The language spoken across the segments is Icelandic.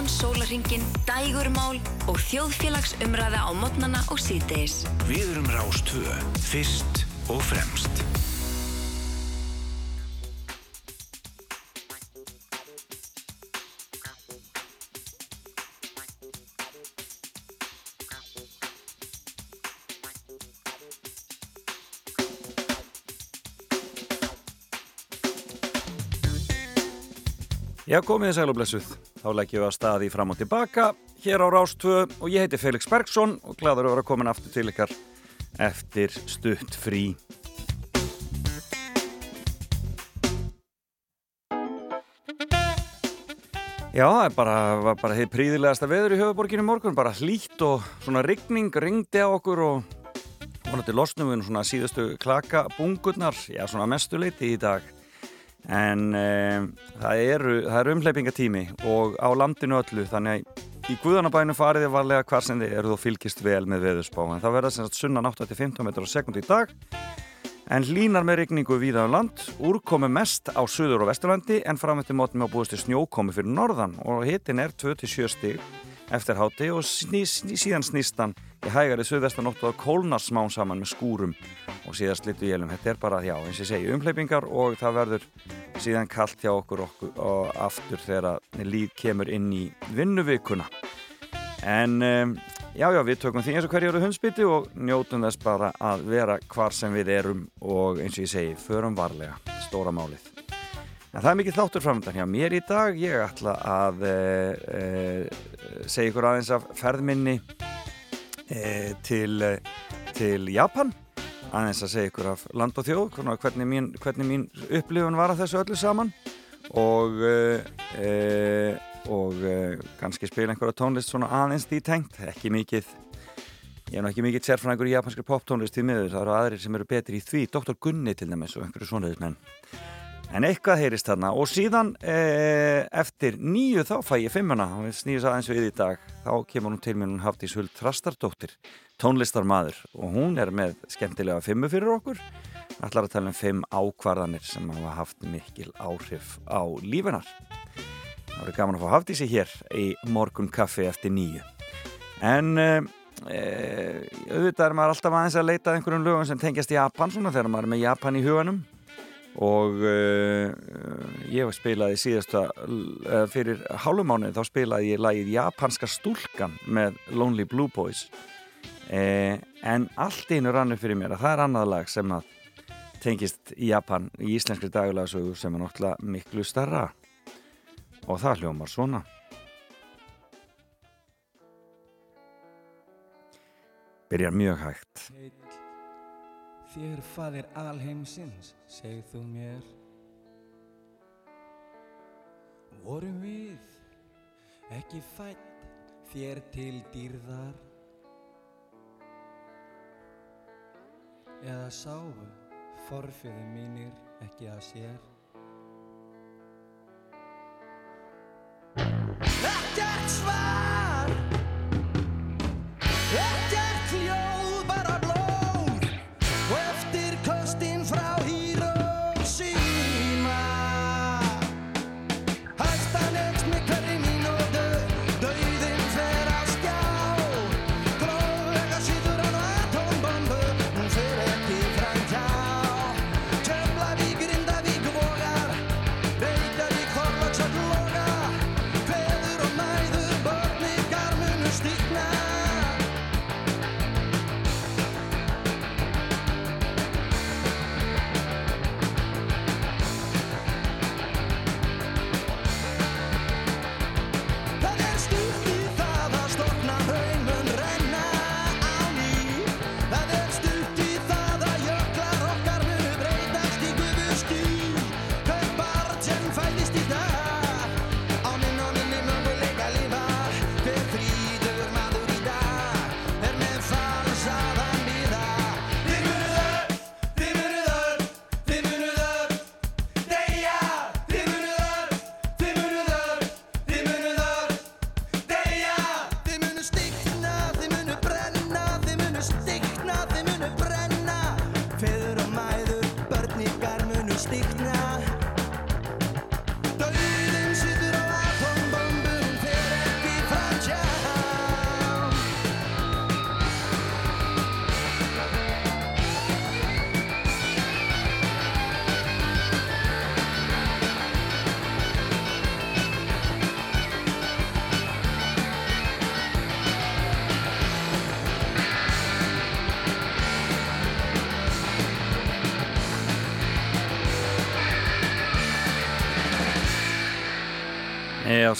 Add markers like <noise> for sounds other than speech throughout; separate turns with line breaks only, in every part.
allan sólaringin, dægurmál og þjóðfélagsumræða á modnana og síðdeis.
Við erum Rástvö, fyrst og fremst.
Já, komið þið sæl og blessuð. Þá leggjum við að staði fram og tilbaka hér á Rástvö og ég heiti Felix Bergsson og gladur að vera komin aftur til ykkar eftir stutt frí. Já, það er bara, bara heið príðilegasta veður í höfuborginu morgun, bara hlýtt og svona rigning ringdi á okkur og vonandi losnum við svona síðustu klakabungurnar, já svona mestuleiti í dag. En um, það eru, er umhleypingatími og á landinu öllu, þannig að í Guðanabænu fariði varlega hvar sem þið eru þú fylgist vel með veðurspá. En það verða sem sagt sunnan 8-15 metrar á sekund í dag en hlínar með regningu víða um land, úrkomi mest á söður og vesturlandi en framöndi mótum á búist til snjókomi fyrir norðan og hitin er 2-7 stig eftir háti og sný, sný, síðan snýstan í hægari söðvestanóttu að kólna smán saman með skúrum og síðast litu jælum. Þetta er bara, já, eins og segi, umhleypingar og það verður síðan kallt hjá okkur, okkur og aftur þegar líð kemur inn í vinnuvikuna. En um, já, já, við tökum því eins og hverju eru hundsbytti og njótum þess bara að vera hvar sem við erum og eins og ég segi, förum varlega, stóra málið. En það er mikið þáttur framöndan hjá mér í dag. Ég ætla að e, e, segja ykkur aðeins af ferðminni e, til, til Japan. Aðeins að segja ykkur af land og þjóð, hvernig mín, hvernig mín upplifun var að þessu öllu saman. Og, og kannski spila einhverja tónlist svona aðeins því tengt. Ekki mikið, ég er nú ekki mikið sérfræðingur í japanskri poptónlist í miður. Það eru aðrir sem eru betri í því. Dr. Gunni til dæmis og einhverju svoleiðis menn. En eitthvað heyrist þarna. Og síðan e, eftir nýju þá fæ ég fimmuna. Og við snýjum það eins og við í dag. Þá kemur hún til mér hún Hafdís Huld Trastardóttir tónlistarmadur og hún er með skemmtilega fimmu fyrir okkur. Ætlar að tala um fimm ákvarðanir sem hafa haft mikil áhrif á lífinar Það voru gaman að fá Hafdísi hér í morgun kaffi eftir nýju en e, auðvitað er maður alltaf aðeins að leita einhverjum lögum sem tengjast Japan svona þegar maður er með Japan í huganum og uh, ég spilaði síðasta uh, fyrir hálfumánu þá spilaði ég lagið Japanska stúlkan með Lonely Blue Boys. Uh, en allt einu rannu fyrir mér að það er annað lag sem að tengist í Japan í íslenskri dagulagsögu sem er náttúrulega miklu starra og það hljómar svona. Byrjar mjög hægt
Þér faðir alheimsins, segð þú mér. Vorum við ekki fætt þér til dýrðar? Eða sáu forfiði mínir ekki að sér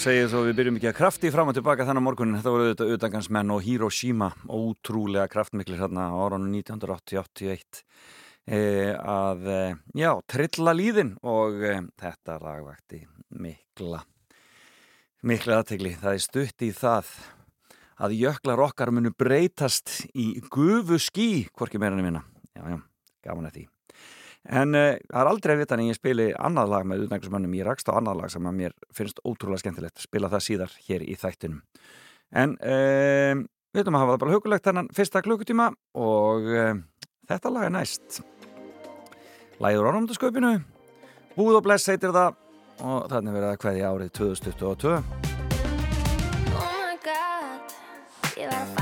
Já, segið svo við byrjum ekki að krafti fram og tilbaka þannig morgunin. Þetta voru auðvitað auðvitaðgansmenn og Hiroshima ótrúlega kraftmiklir hérna á árunum 1981 e, að, e, já, trilla líðin og e, þetta lagvækti mikla mikla aðtegli. Það er stutt í það að jöklar okkar munu breytast í gufu skí, hvorki meira en minna. Já, já, gaman að því. En uh, það er aldrei að vita en ég spili annað lag með utnægusmönnum. Ég rakst á annað lag sem að mér finnst ótrúlega skemmtilegt. Spila það síðar hér í þættinum. En uh, við veitum að hafa það bara hugulegt þennan fyrsta klukkutíma og uh, þetta lag er næst. Læður orðumdasköpinu. Búð og bless heitir það og þannig verið að hvaði árið 2022.
Oh my god, ég var að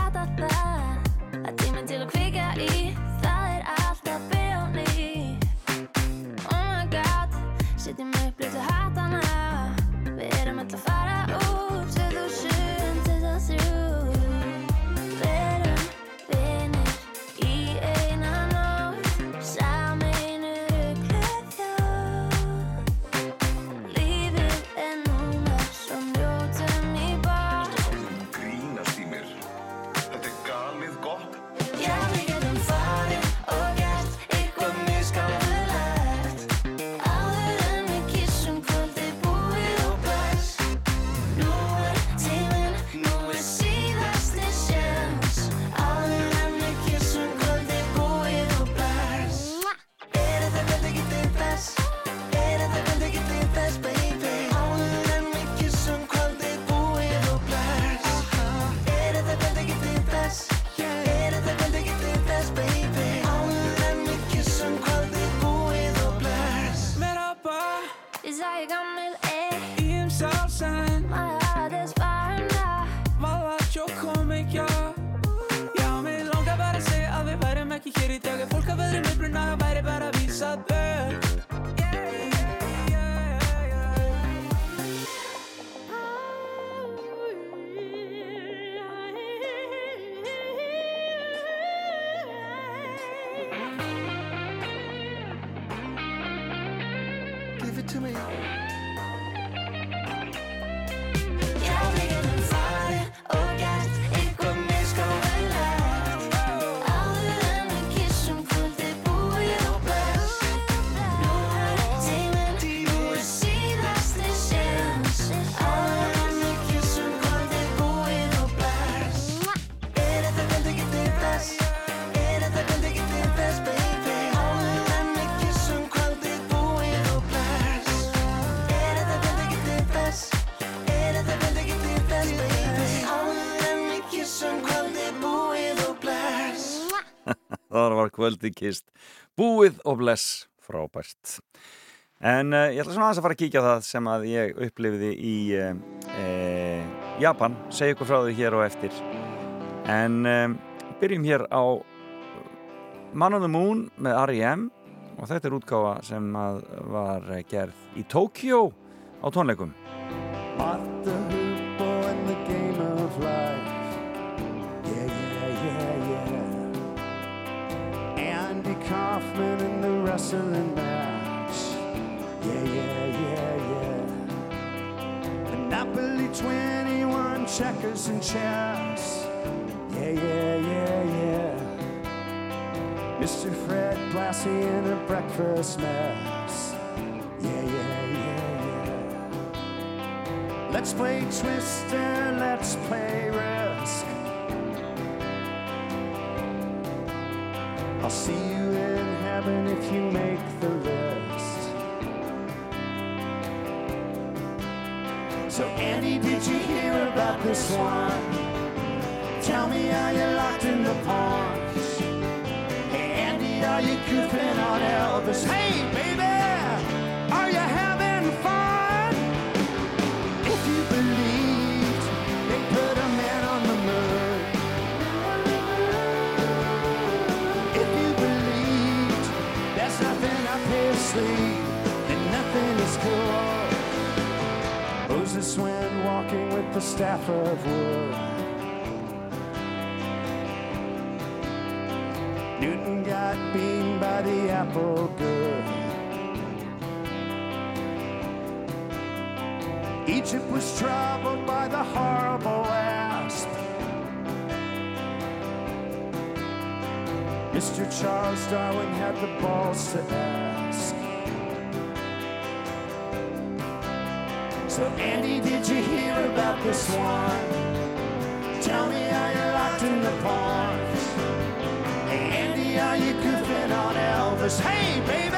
var kvöldi kist. Búið og bless. Frábært. En uh, ég ætla svona aðeins að fara að kíkja það sem að ég upplifiði í uh, uh, Japan. Segja ykkur frá því hér og eftir. En um, byrjum hér á Man on the Moon með R.E.M. og þetta er útgáfa sem var gerð í Tókjó á tónleikum.
Kaufman in the wrestling match. Yeah, yeah, yeah, yeah. Monopoly 21, checkers and chess. Yeah, yeah, yeah, yeah. Mr. Fred Blassie in a breakfast mess. Yeah, yeah, yeah, yeah. Let's play Twister, let's play Risk. I'll see you in heaven if you make the list. So, Andy, did you hear about this one? Tell me how you're locked in the pawns. Hey, Andy, are you goofing on Elvis? Hey, baby, the staff of wood. Newton got beaten by the apple good. Egypt was troubled by the horrible asp. Mr. Charles Darwin had the balls to ask. So, Andy, did you hear about this one? Tell me how you're locked in the ponds. Hey, Andy, are you goofing on Elvis? Hey, baby,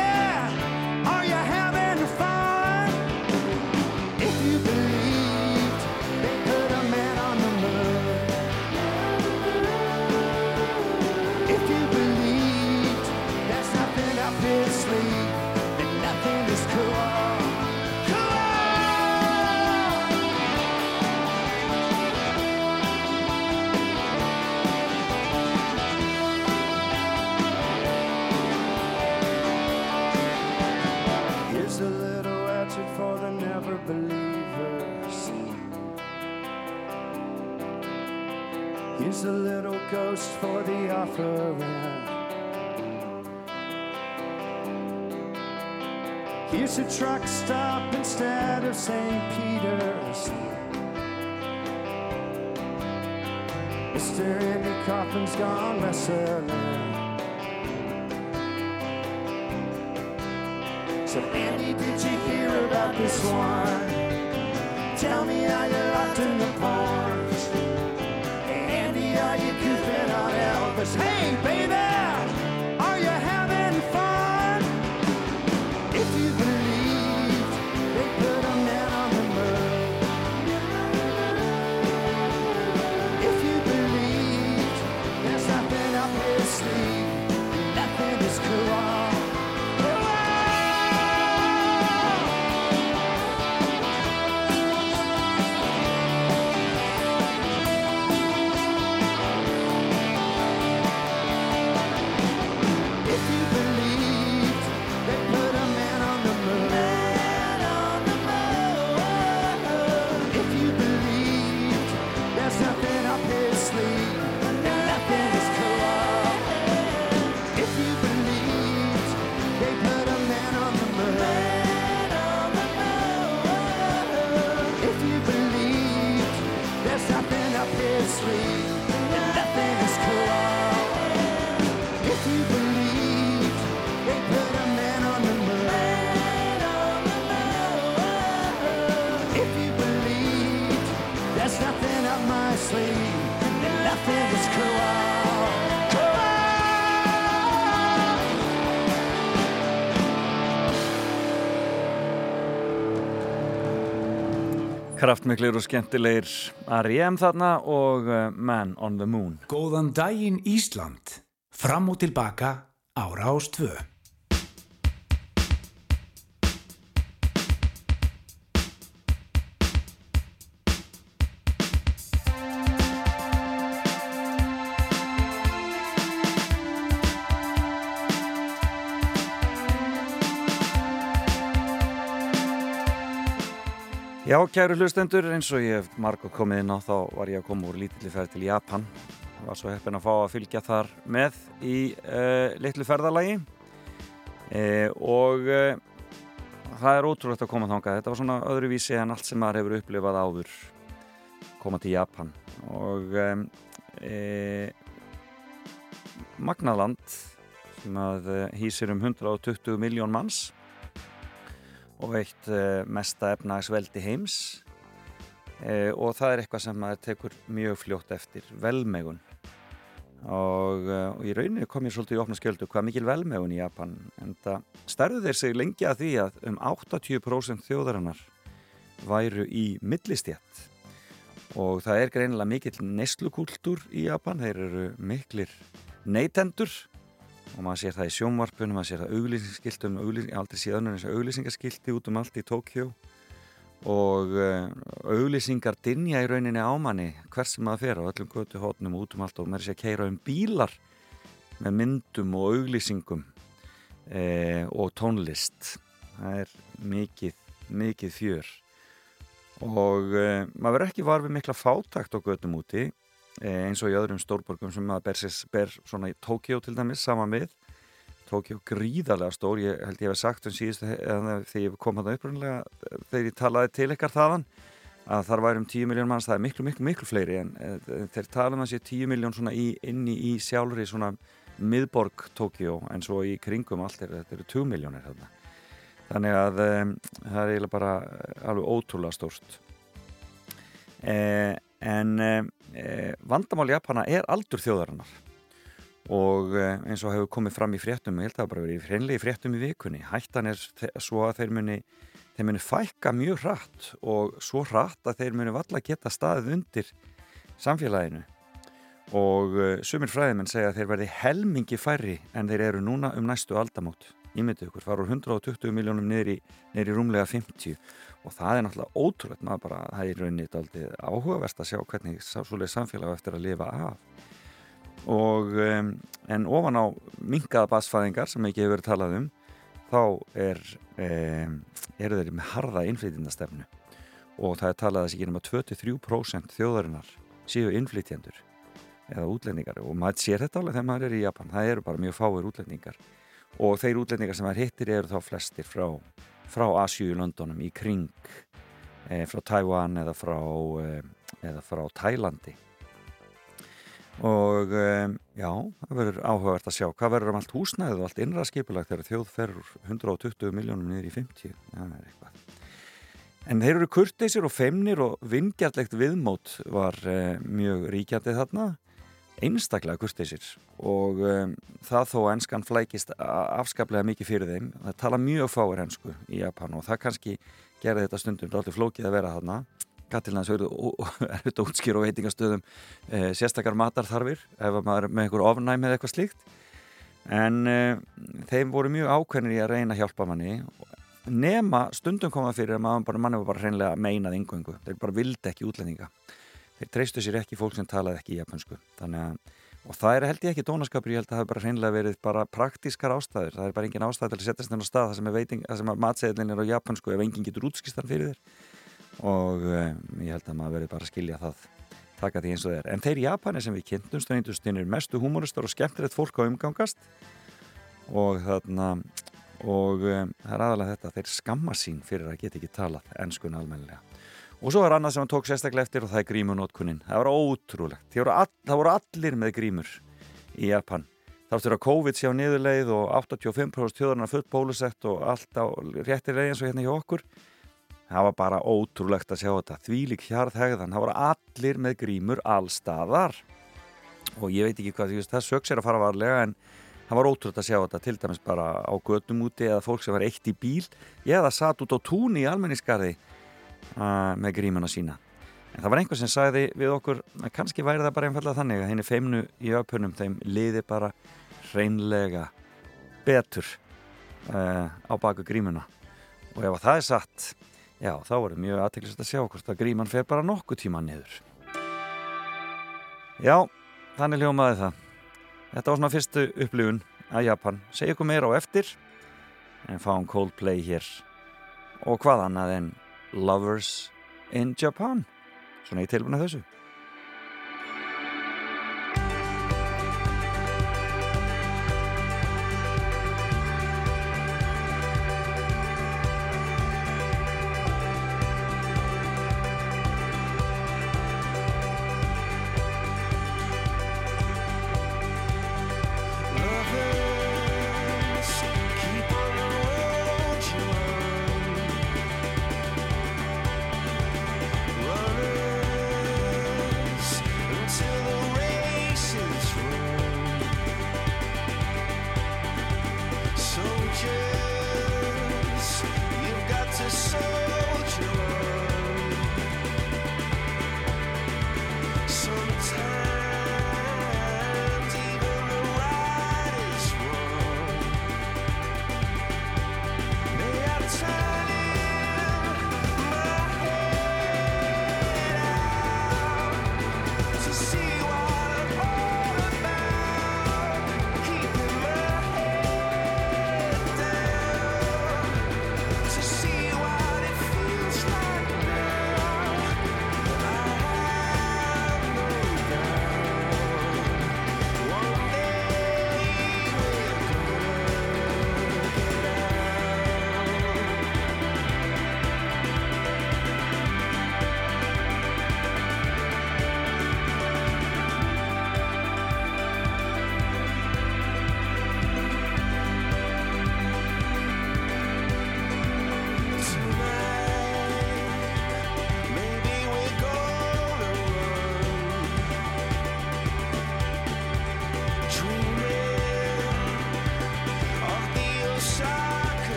ghost for the offering. Here's a truck stop instead of St. Peter's. Mr. Andy Coffin's gone wrestling. So Andy, did you hear about this one? Tell me how you're locked in the ponds. Hey baby,
Kraftmiklir og skemmtilegir R.E.M. þarna og uh, Man on the Moon.
Góðan daginn Ísland. Fram og tilbaka ára ás tvö.
Já, kæru hlustendur, eins og ég hef margótt komið inn á þá var ég að koma úr lítilli ferð til Japan. Ég var svo heppin að fá að fylgja þar með í uh, litlu ferðalagi uh, og uh, það er ótrúlegt að koma þangað. Þetta var svona öðruvísi en allt sem maður hefur upplifað áður koma til Japan og um, Magnaland sem að hýsir um 120 miljón manns og eitt uh, mesta efnagsveldi heims. Uh, og það er eitthvað sem maður tekur mjög fljótt eftir velmegun. Og, og í rauninni kom ég svolítið í opna skjöldu hvað mikil velmegun í Japan en það stærðu þeir sig lengi að því að um 80% þjóðarinnar væru í millistjætt og það er greinilega mikill neslukúltúr í Japan, þeir eru miklir neytendur og maður sér það í sjónvarpunum, maður sér það auglýsingaskiltum, auglýsing, aldrei séð önnur eins og auglýsingaskilti út um allt í Tókjó og uh, auglýsingar dinja í rauninni ámanni hvers sem maður fer á öllum götu hótnum út um allt og maður sé að keira um bílar með myndum og auglýsingum eh, og tónlist. Það er mikið, mikið fjör. Og eh, maður verður ekki var við mikla fátakt á götum úti. eh, eins og í öðrum stórborgum sem maður ber, ber svona í Tókjó til dæmis saman við Tókjó gríðarlega stór, ég held ég hef sagt um síðustu, eða þegar ég kom hann upprunlega, þegar ég talaði til ykkar þaðan að þar væri um 10 miljón manns, það er miklu, miklu, miklu fleiri en e, þeir tala um að sé 10 miljón svona í, inni í sjálfri svona miðborg Tókjó en svo í kringum allt er þetta eru 2 miljónir þarna. Þannig að e, það er eiginlega bara alveg ótrúlega stórst. E, en e, vandamál Japana er aldur þjóðarinnar. Og e, eins og hefur komið fram í fréttum, ég held að það bara verið hreinlega í fréttum í vikunni, hættan er svo að þeir muni þeir muni fækka mjög hratt og svo hratt að þeir muni valla geta staðið undir samfélaginu. Og uh, sumir fræðimenn segja að þeir verði helmingi færri en þeir eru núna um næstu aldamót. Ímyndið ykkur, fara úr 120 miljónum niður í, niður í rúmlega 50 og það er náttúrulega ótrúlega maður bara, það er raunnit aldrei áhugaverst að sjá hvernig svolítið samfélag eftir að lifa af. Og um, en ofan á mingaða basfæðingar sem ekki hefur verið talað um þá er, um, eru þeir með harða innflytjandastefnu og það er talað að þessi genum að 23% þjóðarinnar séu innflytjandur eða útlendingar. Og maður sér þetta alveg þegar maður er í Japan. Það eru bara mjög fáir útlendingar. Og þeir útlendingar sem maður hittir eru þá flestir frá, frá Asjú í Londonum í kring e, frá Taiwan eða frá, e, frá Tælandi. Og um, já, það verður áhugavert að sjá hvað verður um allt húsnæðið og allt innra skipulagt þegar þjóð ferur 120 miljónum niður í 50 það er eitthvað. En þeir eru kurteisir og feimnir og vingjarlegt viðmót var mjög ríkjandi þarna einstaklega kurteisir og um, það þó ennskan flækist afskaplega mikið fyrir þeim það tala mjög fáir ennsku í Japan og það kannski gerði þetta stundum ráttið flókið að vera þarna. Katilans er þetta <laughs> útskýr og veitingastöðum e, sérstakar matarþarfir ef maður með einhver ofnæmi eða eitthvað slíkt. En e, þeim voru mjög ákveðnir í að reyna að hjálpa manni nema stundum koma fyrir að maður bara, manni var bara reynlega meinað yngöngu, þeir bara vildi ekki útlendinga þeir treystu sér ekki fólk sem talaði ekki japansku að og það er held ég ekki dónaskapur, ég held að það hefur bara hreinlega verið bara praktískar ástæður, það er bara engin ástæð til að setja stundum á stað það sem er, veiting, sem er matseðlin er á japansku ef enginn getur útskistan fyrir þér og um, ég held að maður verið bara að skilja það taka því eins og það er. En þeir Japani sem við kynntumst og einhverjum mestu humoristar og skemmtilegt fólk á umgangast og þarna og um, það er aðalega þetta þeir skamma sín fyrir að geta ekki talað ennskun almennilega. Og svo er annað sem hann tók sérstaklega eftir og það er grímunótkunnin. Það var ótrúlegt. Voru all, það voru allir með grímur í Japan. Það áttur að COVID sé á niðurleið og 85% þjóðarnar fullt bólusett og allt á eins og hérna hjá okkur það var bara ótrúlegt að sjá þetta þvílik hjarðhegðan, það voru allir með grímur allstaðar og ég veit ekki hvað, það söks er að fara varlega en það var ótrúlegt að sjá þetta til dæmis bara á gödum úti eða fólk sem var eitt í bíl eða satt út á túni í almenningskarði uh, með grímuna sína en það var einhver sem sagði við okkur að kannski væri það bara einfallega þannig að henni feimnu í öpunum þeim liði bara hreinlega betur uh, á baku grímuna og ef það er satt Já, þá er mjög aðteklisast að sjá hvort að gríman fer bara nokkuð tíma niður. Já, þannig hljómaði það. Þetta var svona fyrstu upplifun að Japan. Segja ykkur meira á eftir en fáum Coldplay hér. Og hvað annað en Lovers in Japan. Svona í tilbúinu þessu.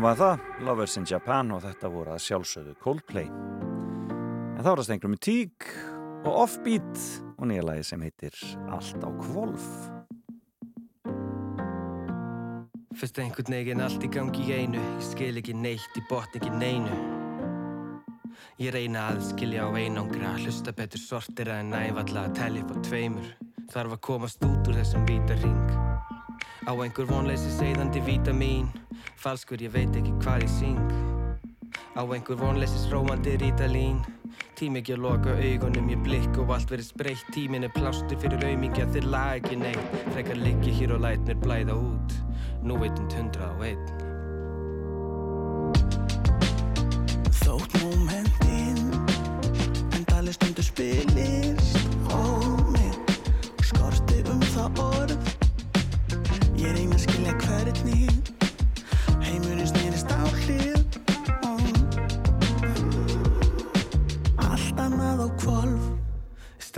Sem var það, Lovers in Japan og þetta voru að sjálfsögðu Coldplay. En þá er það stengur með Tík og Offbeat og nýja lagi sem heitir Allt á kvolf.
Fyrst einhvern veginn allt í gangi í einu. Ég skil ekki neitt, ég botn ekki neinu. Ég reyna að skilja á einangra Hlusta betur sortir en nævalla Að telja upp á tveimur. Þarf að komast út úr þessum víta ring Á einhver vonleysi segðandi vítamín. Falskur, ég veit ekki hvað ég syng. Á einhver vonleysis rómandi rítalín. Tími ekki að loka augunum, ég blikk og allt verið spreitt. Tímin er plástur fyrir aumingi að þeir lag ekki neitt. Frekar liggi hér og læt mér blæða út. Nú veitund hundra og einn.
Þótt momentin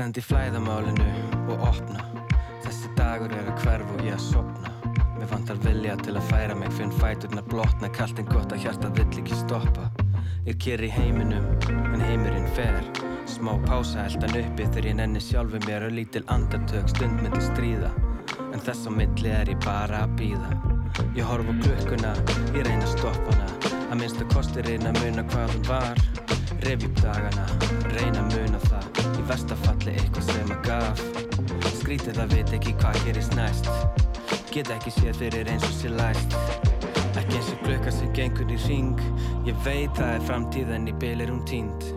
Stend í flæðamálinu og opna. Þessi dagur er að hverfa og ég að sopna Mér vantar vilja til að færa mig Finn fæturna blotna Kallt en gott að hjarta vill ekki stoppa. Ég keri heiminum en heimurinn fer. Smá pása eldan uppi þegar ég nenni sjálfu mér Og lítil andartök stund myndi stríða. En þess á milli er ég bara að býða Ég horf á klukkuna, ég reyna að stoppa hana Að minnstu kosti reyna að muna hvað hún var. Revi upp dagana, reyna að muna það. Í verstafalli eitthvað sem að gaf. Skrítið að veit ekki hvað gerist næst. Get ekki séð fyrir eins og sér læst. Ekki eins og klukka sem gengur í ring Ég veit það er framtíð en í bil er hún tínd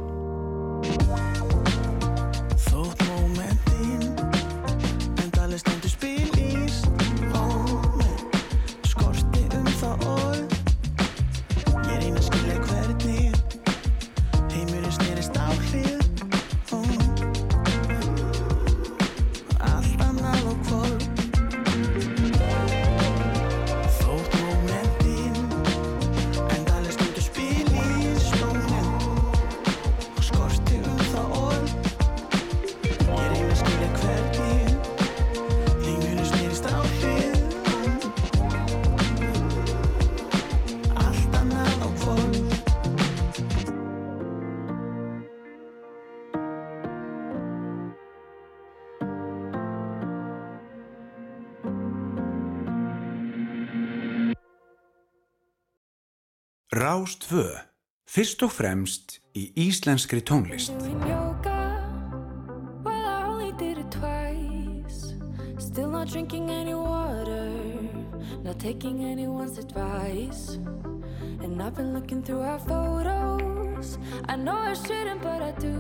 Rás 2. Fyrst og fremst í íslenskri tónlist.
Drinking any water, not taking anyone's advice. And I've been looking through our photos. I know I shouldn't, but I do.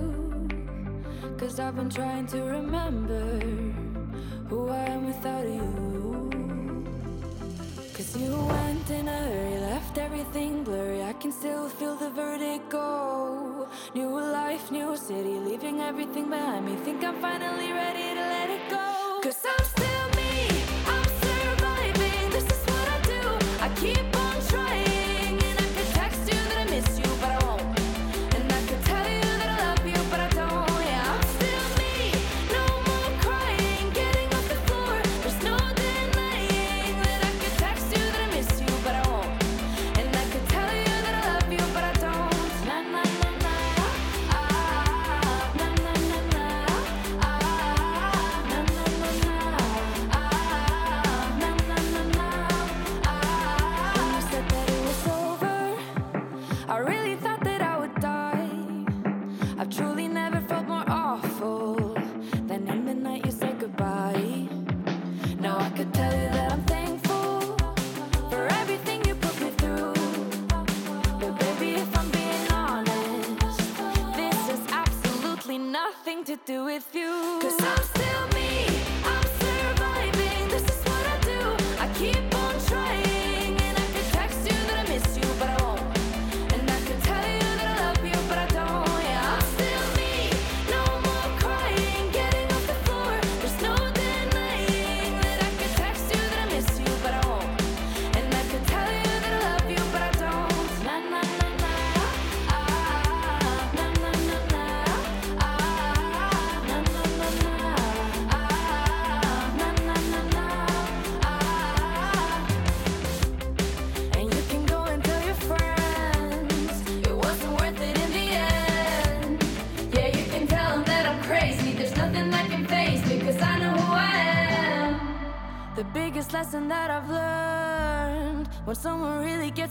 Cause I've been trying to remember who I am without you. You went in a hurry, left everything blurry. I can still feel the vertigo. New life, new city, leaving everything behind me. Think I'm finally ready to let it go. Cause I'm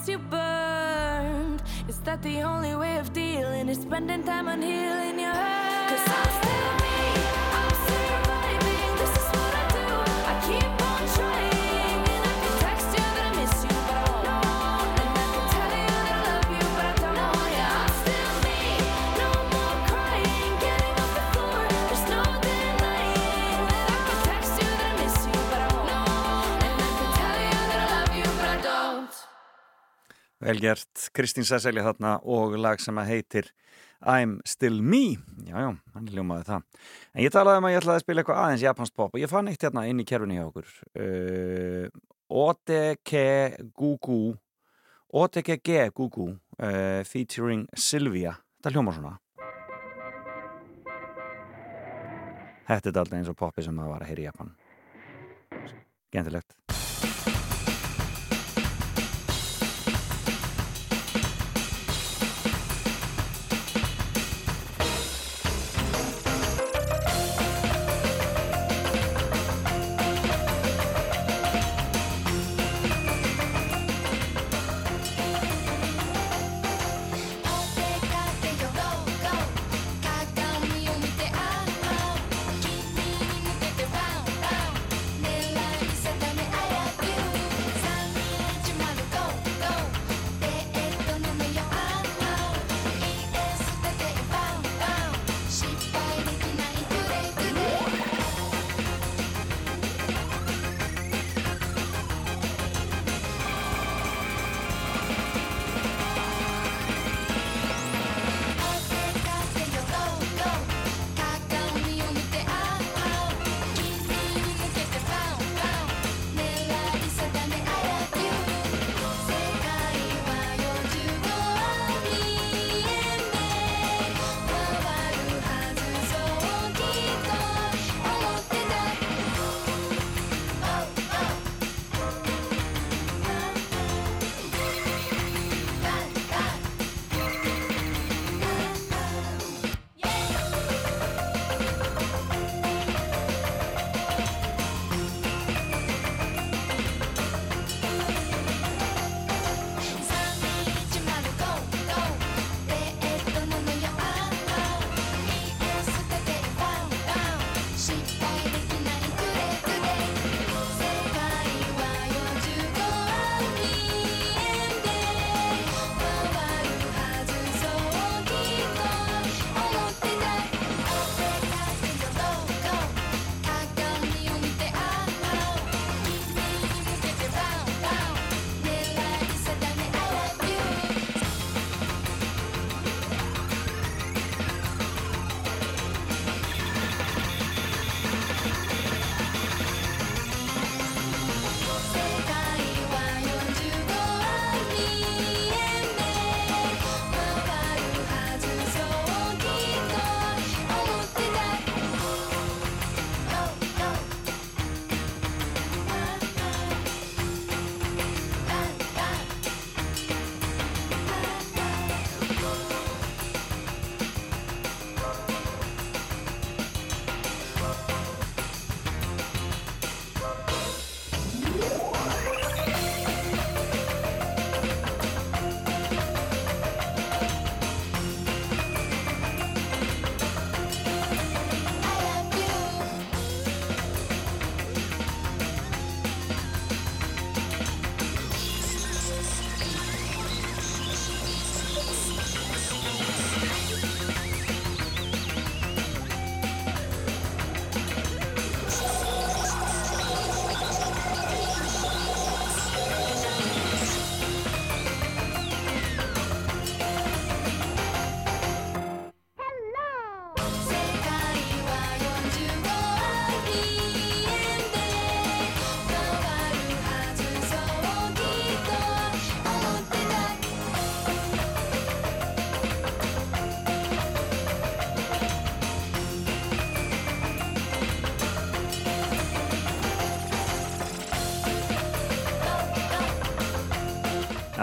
you burned, is that the only way
gert, Kristín Sesselja þarna og lag sem að heitir I'm Still Me. Jájá, hann ljómaði það. En ég talaði um að ég ætlaði að spila eitthvað aðeins japansk pop og ég fann eitt hérna inn í kerfunni hjá okkur. Uh, Oteke Gugu Oteke G Gugu uh, featuring Sylvia. Þetta hljómar svona. Þetta er alltaf eins og poppi sem það var að heyra í Japan. Gentilegt.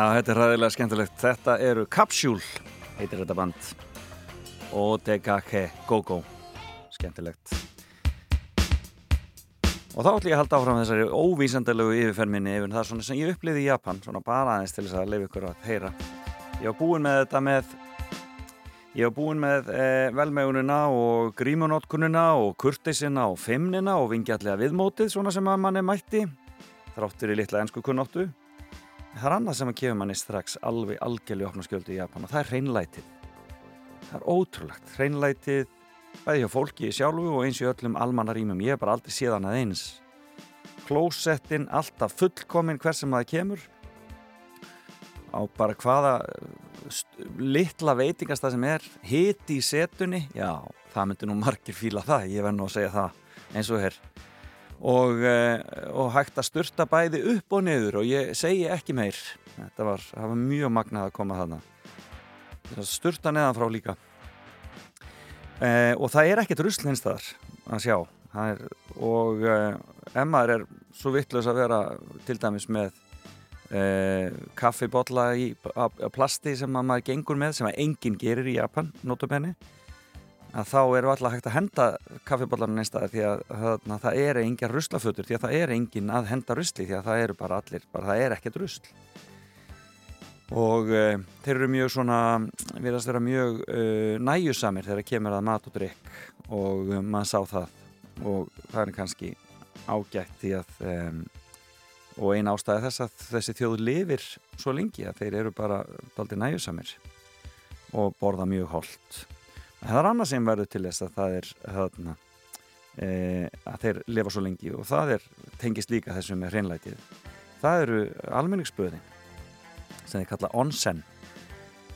Já, þetta er ræðilega skemmtilegt. Þetta eru Capsule, heitir þetta band. Og Degake Gogo. Skemmtilegt. Og
þá ætlum ég að halda áfram þessari óvísandalegu yfirferð minni yfir það svona sem ég upplýði í Japan, svona bara aðeins til þess að leiða ykkur að heyra. Ég var búinn með þetta með, ég var búinn með e, velmegunina og grímunótkunina og kurtisina og feimnina og vingjallega viðmótið svona sem að manni mætti, þráttur í litla ennsku kunnóttu. Það er annað sem að kefur manni strax alveg algjörlega opna skjöldu í Japan og það er hreinlætið. Það er ótrúlegt, hreinlætið bæði hjá fólki sjálfu og eins í öllum almannarímum, ég hef bara aldrei séð hann að eins. Klósettin alltaf fullkomin hver sem það kemur. Á bara hvaða litla veitingast það sem er hiti í setunni. Já, það myndi nú margir fíla það ég verð nú að segja það eins og hér og, eh, og hægt að sturta bæði upp og niður og ég segi ekki meir. Þetta var, var mjög magnað að koma þarna. Sturta neðan frá líka. Eh, og það er ekkert rusl hins þar að sjá. Er, og eh, ef maður er svo vittlaus að vera til dæmis með eh, kaffibotla í a- a plasti sem að maður gengur með sem enginn gerir í Japan, notabenni að þá eru alltaf hægt að henda kaffibotlarinn einstæði því að þarna, það er engin ruslafötur því að það er enginn að henda rusli því að það eru bara allir, bara það er ekkert rusl. Og uh, þeir eru mjög svona viðast vera mjög uh, næjusamir þegar kemur að mat og drikk og uh, maður sá það. Og það er kannski ágætt því að um, og ein ástæði þess að þessi þjóð lifir svo lengi að þeir eru bara daldi næjusamir og borða mjög holt það er annað sem verður til þess að það er þarna, e, að þeir lifa svo lengi og það er tengist líka þessu með hreinlætið. Það eru almenningsböðin sem þeir kalla onsen.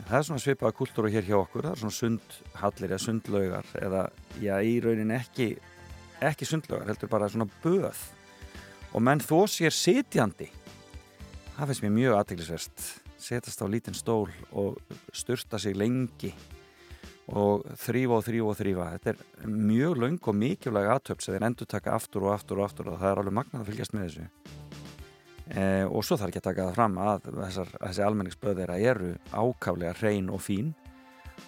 Það er svona svipaða kultúra hér hjá okkur það er svona sundhallir eða sundlaugar eða já í raunin ekki ekki sundlaugar, heldur bara svona böð. Og menn þó sér sitjandi. Það finnst mér mjög aðteglisverst setast á lítinn stól og styrta sig lengi og þrýfa og þrýfa og þrýfa þetta er mjög löng og mikilvæg aðtöps sem þeir endur taka aftur og aftur og aftur og það er alveg magnað að fylgjast með þessu. Eh, og svo þarf ekki að taka það fram að þessar, þessi almenningsböð þeirra eru ákaflega hrein og fín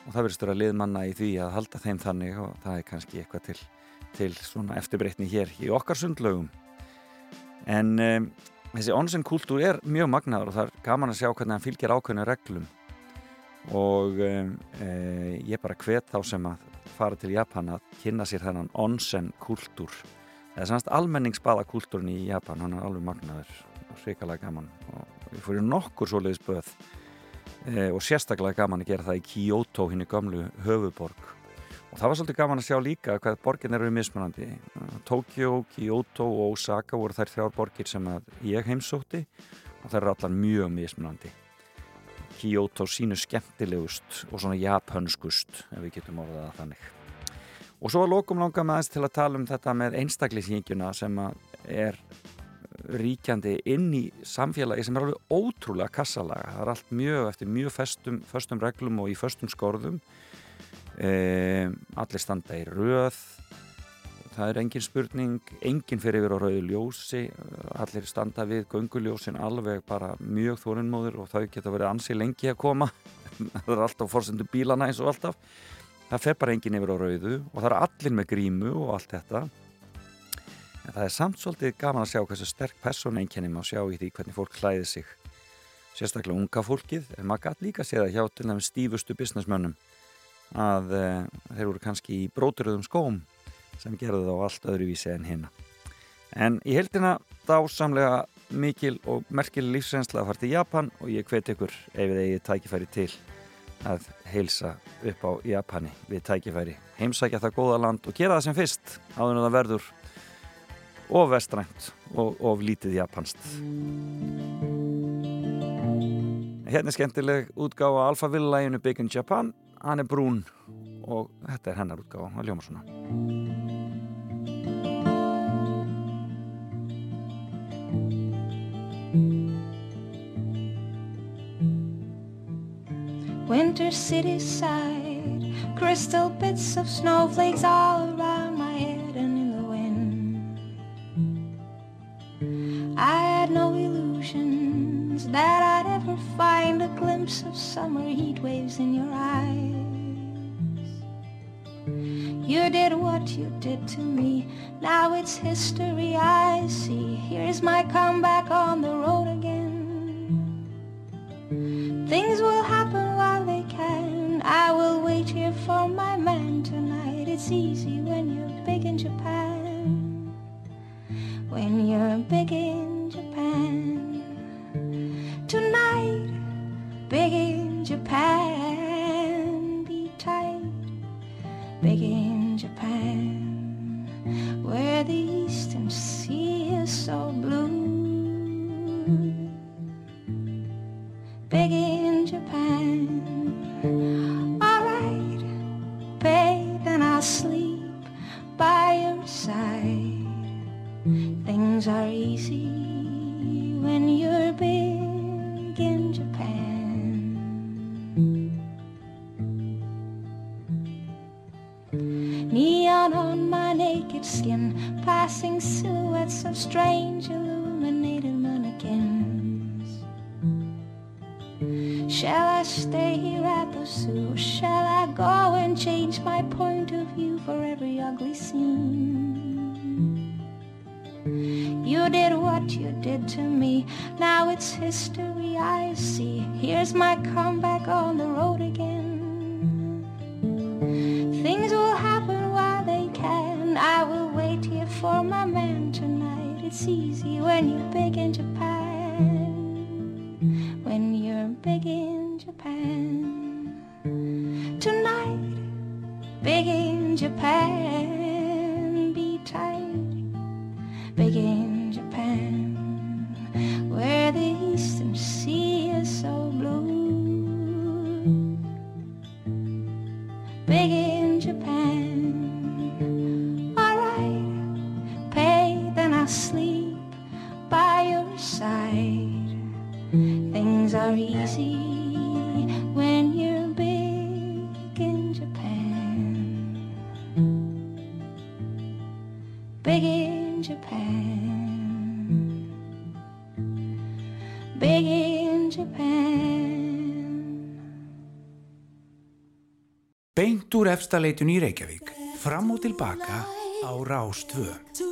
og það verður störa liðmanna í því að halda þeim þannig og það er kannski eitthvað til, til svona eftirbreytni hér í okkar sundlaugum en um, þessi onsen kultúr er mjög magnaður og það er gaman að sjá hvernig hann fylgir ákveðinu reglum og e, ég bara hvet þá sem að fara til Japan að kynna sér þennan onsen kultúr. Eða sannst almenningsbaða kultúrin í Japan hann er alveg magnaður hrikalega gaman. Og við fórum nokkur svoleiðis böð e, og sérstaklega gaman að gera það í Kyoto hinn í gamlu höfuborg og það var svolítið gaman að sjá líka hvað borgin eru mismunandi. Tokyo, Kyoto og Osaka voru þær þrjár borgir sem ég heimsótti og þær eru allar mjög mismunandi Kyoto sínu skemmtilegust og svona japanskust ef við getum orðað það þannig. Og svo að lokum langar með aðeins til að tala um þetta með einstaklingshingjuna sem er ríkjandi inn í samfélagi sem er alveg ótrúlega kassalaga. Það er allt mjög eftir mjög festum, festum reglum og í festum skorðum. E, allir standa í röð það er engin spurning engin fyrir yfir á rauðu ljósi allir standa við gönguljósin alveg bara mjög þórinnmóður og þau geta verið ansi lengi að koma. <laughs> Það er alltaf fórsendu bílana eins og alltaf. Það fer bara engin yfir á rauðu og það er allir með grímu og allt þetta. En það er samt svolítið gaman að sjá hversu sterk persóneinkenni má sjá í því hvernig fólk klæði sig. Sérstaklega unga fólkið, en maður gæti líka að sé það hjá til þeim stífustu businessmönnum að e, þeir voru kannski í bróturöðum skóm sem gerði þá allt öðruvísi en hinna. En í heldina dásamlega mikil og merkil lífsrensla að fara til Japan og ég hveti ykkur ef þið eigið tækifæri til að heilsa upp á Japani við tækifæri. Heimsækja það góða land og gera það sem fyrst áður en það verður og vestrænt og, og lítið japanst hérna er skemmtileg útgáfa af Alphaville-læginu Big in Japan hann er brún og þetta er hennar útgáfa, það ljóma svona
winter city side, crystal bits of snowflakes all around my head and in the wind. I had no illusions that I'd ever find a glimpse of summer heat waves in your eyes.
You did what you did to me, now it's history I see. Here's my comeback on the road again. Things will happen you're
a. textaleitun í Reykjavík. Fram og tilbaka á
Rástvö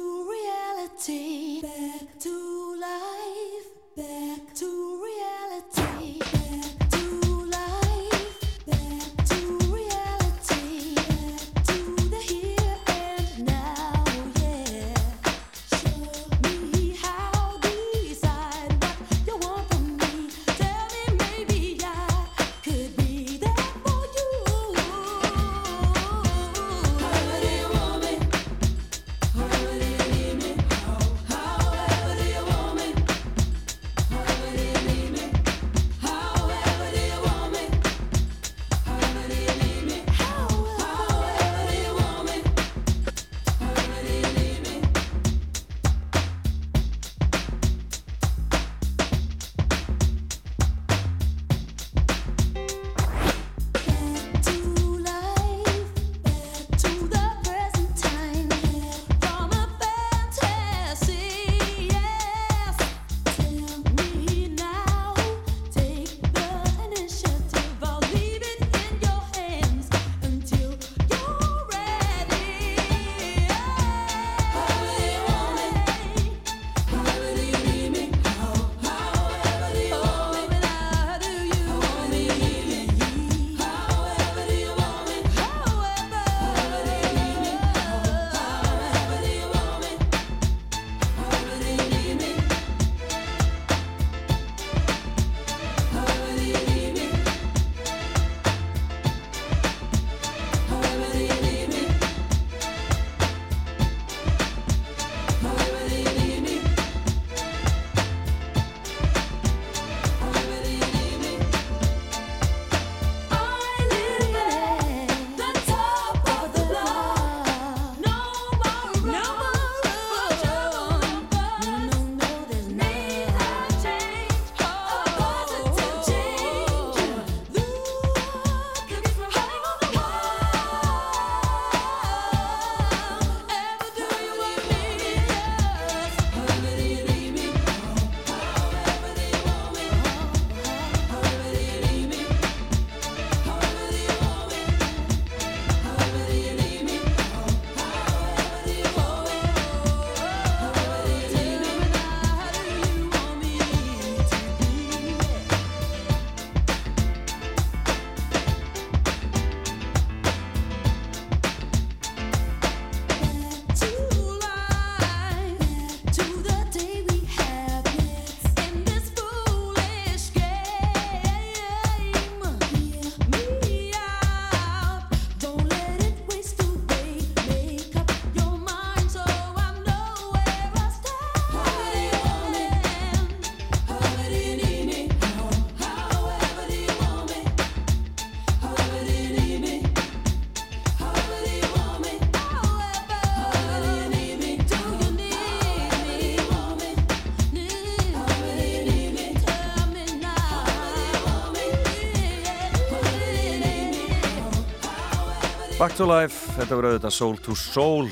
Back to Life,
þetta voru auðvitað Soul to Soul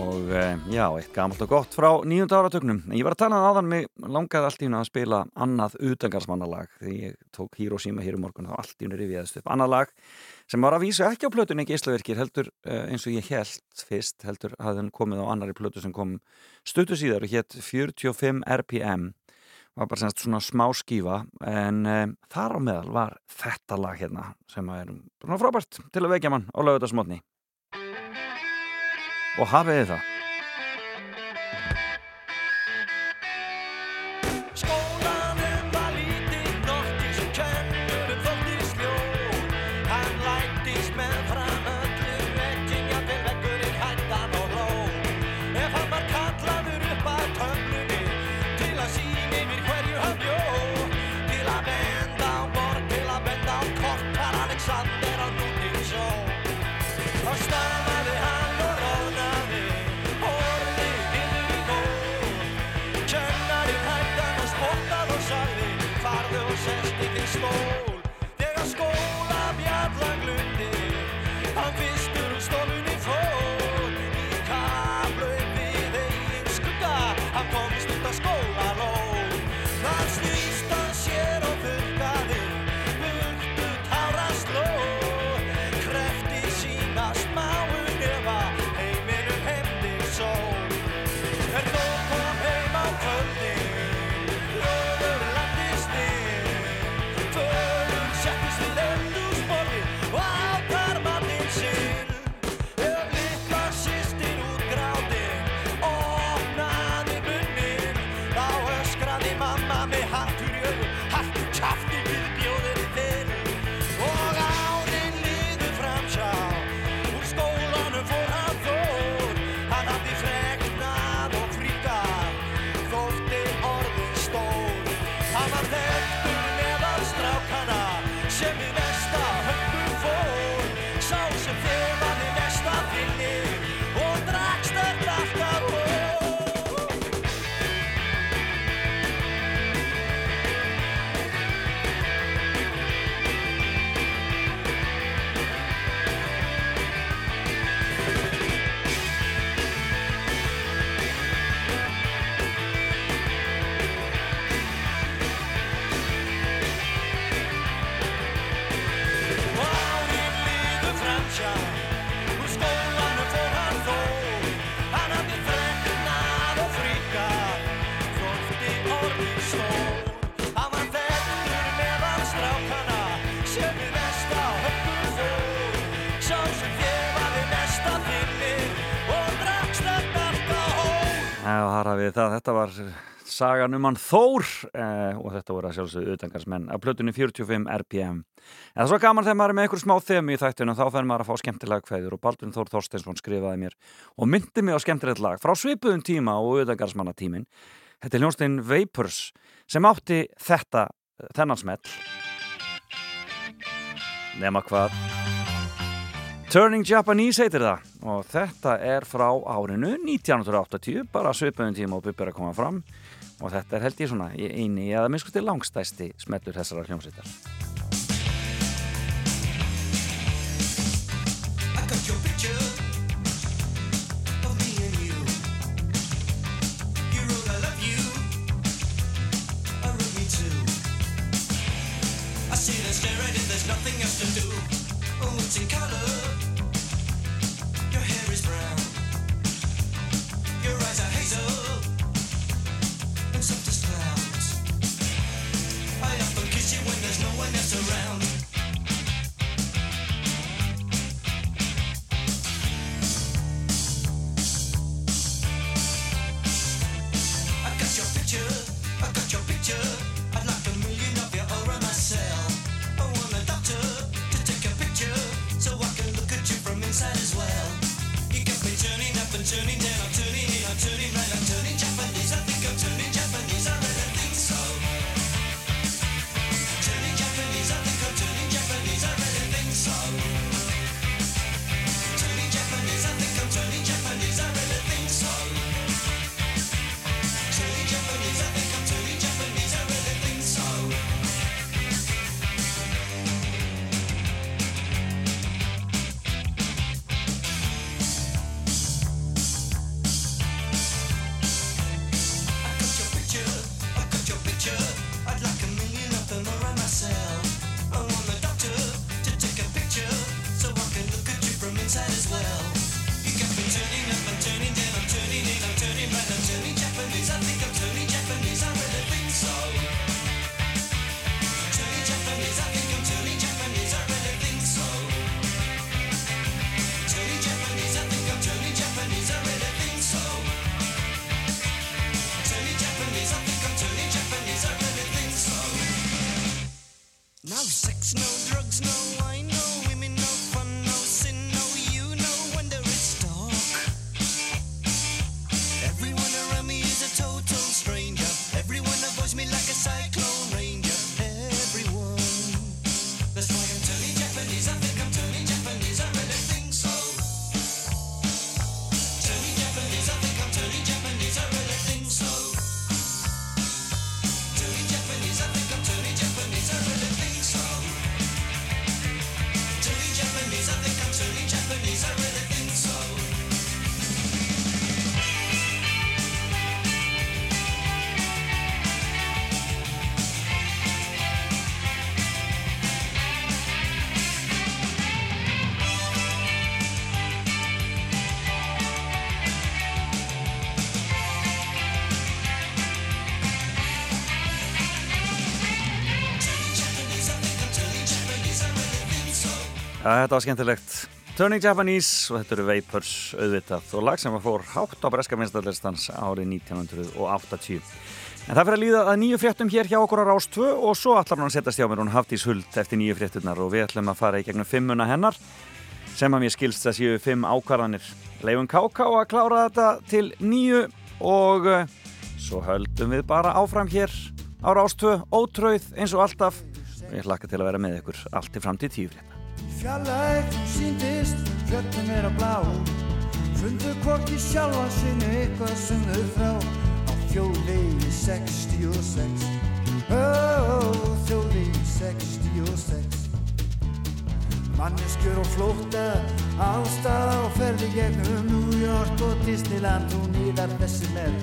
og e, já, eitt gamalt og gott frá nýjunda áratögnum. Ég var að tala áðan mig langaði allt í hún að spila annað utangarsmannalag því ég tók Hiroshima hér um morgun þá allt í hún er yfirðast upp. Annað lag sem var að vísa ekki á plötunni ekki Íslaverkir heldur e, eins og ég held fyrst heldur hafði hann komið á annari plötu sem kom stuttu síðar og hétt 45 RPM var bara semst svona smá skífa en e, þar á meðal var þetta lag hérna sem er svona frábært til að vekja mann á laugutasmotni og hafið þið það sagan um hann Þór eh, og þetta voru að sjálfsögðu utangarsmenn af plötunni 45 RPM. En það er svo gaman þegar maður er með einhver smá þemu í þættinu þá fær maður að fá skemmtilega kveður og Baldvin Þór Þorsteinsson skrifaði mér og myndi mig á skemmtilegt lag frá svipuðum tíma og utangarsmannatímin. Þetta er hljónstein Vapors sem átti þetta, þennan smell. Nema hvað? Turning Japanese heitir það og þetta er frá árinu 1980, bara svipuðum tíma og Bubbi er að koma fram og þetta er held ég svona í eini eða miskusti langstæsti smellur þessara hljómsveitar.
I got your picture
þetta var skemmtilegt. Turning Japanese og þetta eru Vapors auðvitað og lag sem fór hátt á breska minnstallistans árið 1980. En það fyrir að líða að nýju fréttum hér hjá okkur á Rás 2 og svo allar hann setjast hjá mér hún Hafdís Huld eftir nýju fréttunar og við ætlum að fara í gegnum fimmuna hennar sem að mér skilst að séu fimm ákvarðanir. Leifum KK að klára þetta til nýju og uh, svo höldum við bara áfram hér á Rás 2 ótröð eins og alltaf og ég hlakka til að vera með ykkur allt til fram til tíu frétta.
Fjallægt síndist, fjöllum er að blá. Fundu hvorki sjálfa sinni eitthvað sem þau þrá Á þjóðvegi 66 Ó, þjóðvegi 66 Manneskjur og flótta Allstað og ferði gegnum New York og Disneyland og nýðar þessi með.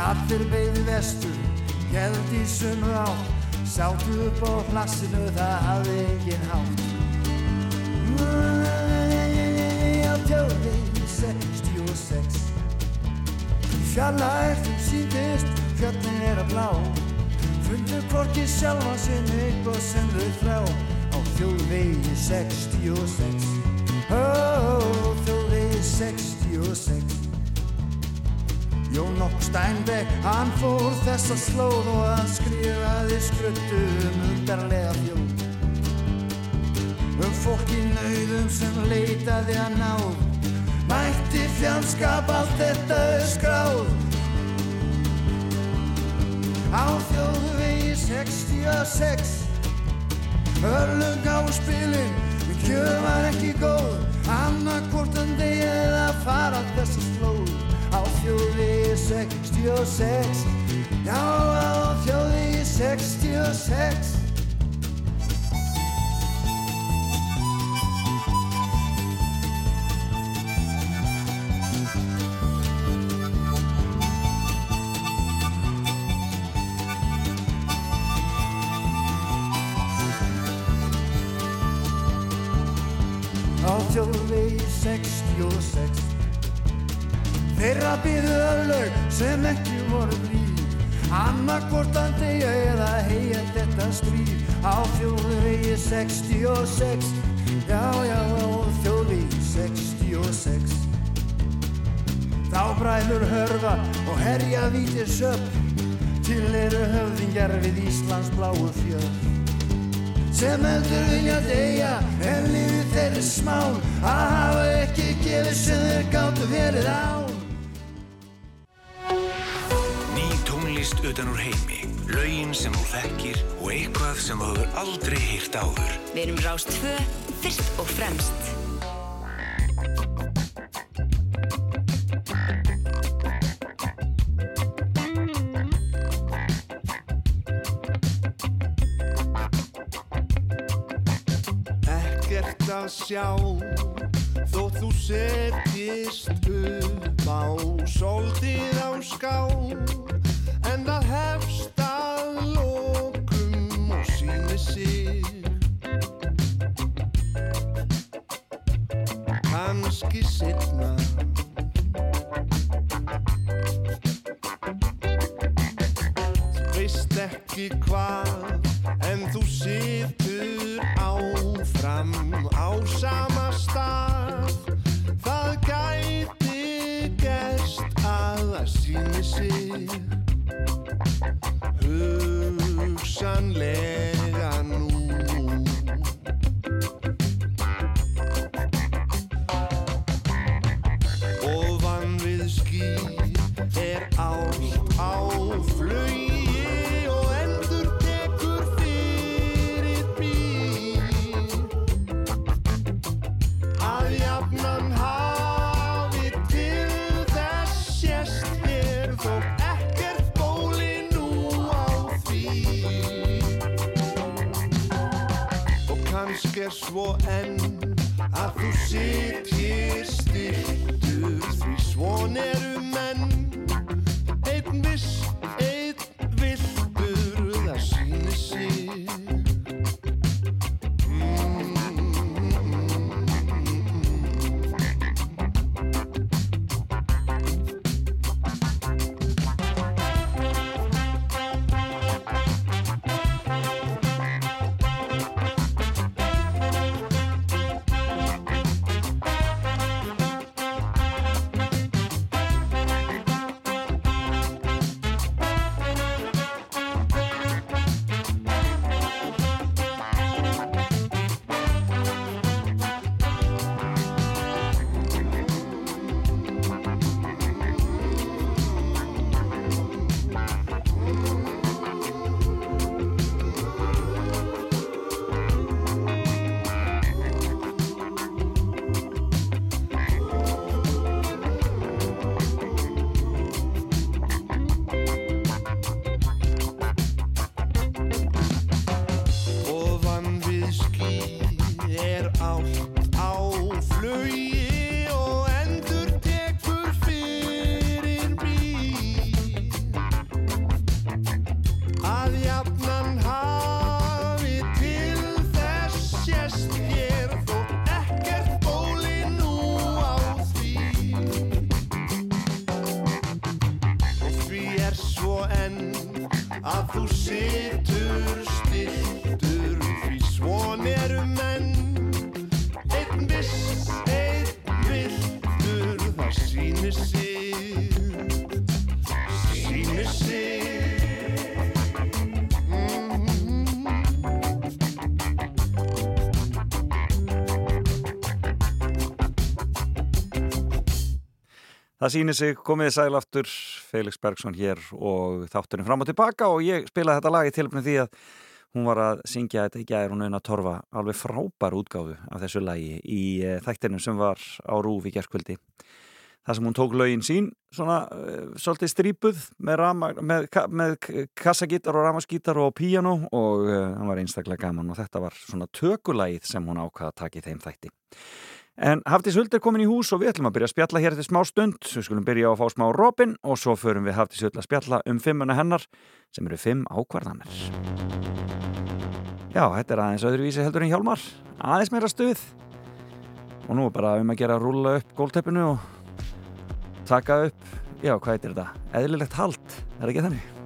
Allir beigði vestur, held í sömu átt Sátu upp á plassinu, það hafði engin hátt. Á tjóðvegi 66 Fjallægt þú síndist, fjöllin er að blá. Fundu hvorki sjálfa sinni eitthvað sem þau þrá Á þjóðvegi 66 Ó, þjóðvegi 66 Jón Nokk Steinbeck, hann fór þessa slóð og hann skrifaði skruttu um undarlega þjóð. Um fólk í nauðum sem leitaði að náð, mætti fjandskap allt þetta skráð. Á þjóðvegi 66, örlung á spilin, en kjöð var ekki góð, annarkortan degi eða fara þessa slóð á þjóði 66 Já, á þjóði 66 Á Þeirra byðu öflög sem ekki voru blíð. Annarkortan degja eða heia þetta stríð. Á þjóðu vegi 66 Já, já, á þjóðu vegi 66 Þá bræður hörfa og herja vítir söp. Til eru höfðingjar við Íslands bláu fjöð sem heldur vilja deyja en lífið þeirri smán. Að hafa ekki gefið sem þeir gáttu verið án
utan úr heimi, lögin sem þú þekkir og eitthvað sem þú hefur aldrei heyrt áður.
Við erum Rás 2, fyrst og fremst.
ekkert að sjá þótt þú setjist upp á soldið á ská kannski setna Það
sýnir sig,
komiði sæl aftur, Felix Bergson hér og þátturinn fram og tilbaka og ég spilaði þetta lag í tilfnum því að hún var að syngja þetta í gæðir hún auðvitað torfa alveg frábær útgáfu af þessu lagi í eh, þættinum sem var á Rúf í gerðskvöldi. Það sem hún tók lögin sín, svona uh, svolítið strípuð með, rama, með, með kassagítar og ramaskítar og píano og uh, hann var einstaklega gaman og þetta var svona tökulagið sem hún ákvaða að taka í þeim þætti. En Hafdís Huld er komin í hús og við ætlum að byrja að spjalla hér eftir smá stund. Við skulum byrja á að fá smá Robin og svo förum við Hafdís Huld að spjalla um fimmuna hennar sem eru fimm ákvarðanir. Já, þetta er aðeins öðruvísi heldur en Hjálmar. Aðeins meira stuð. Og nú er bara um að gera að rúlla upp gólteppinu og taka upp, já, hvað heitir þetta? Eðlilegt hald, er ekki þannig?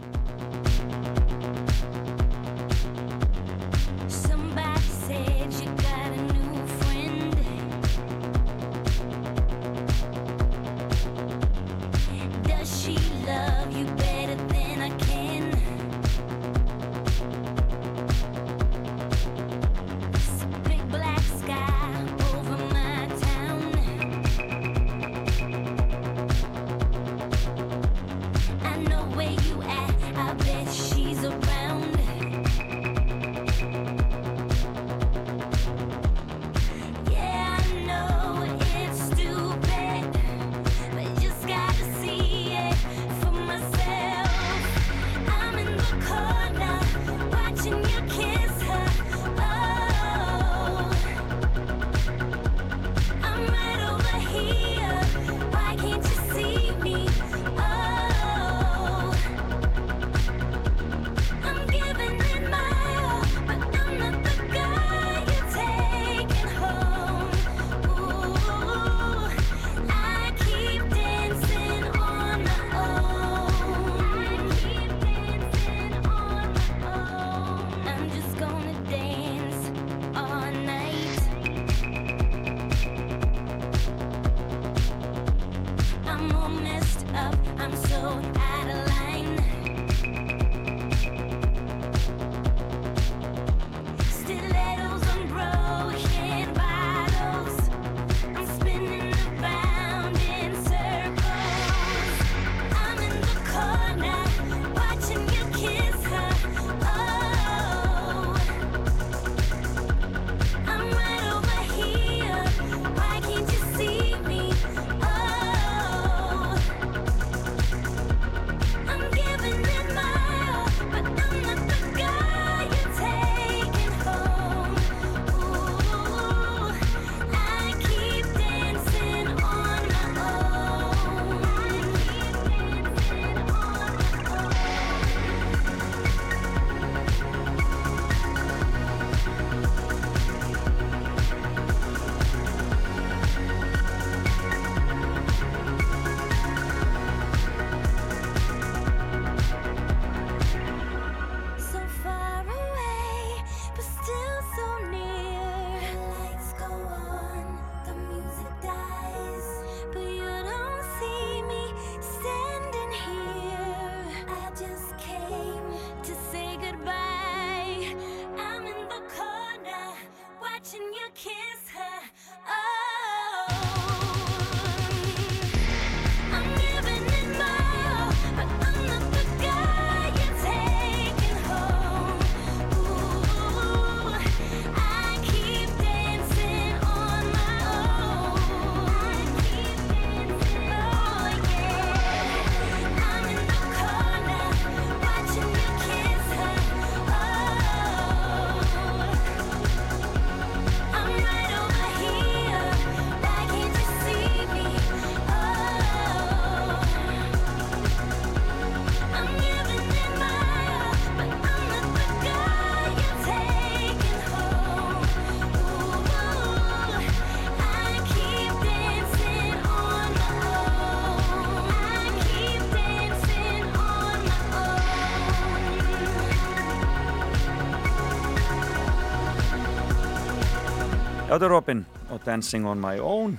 Er Robin og Dancing on my own.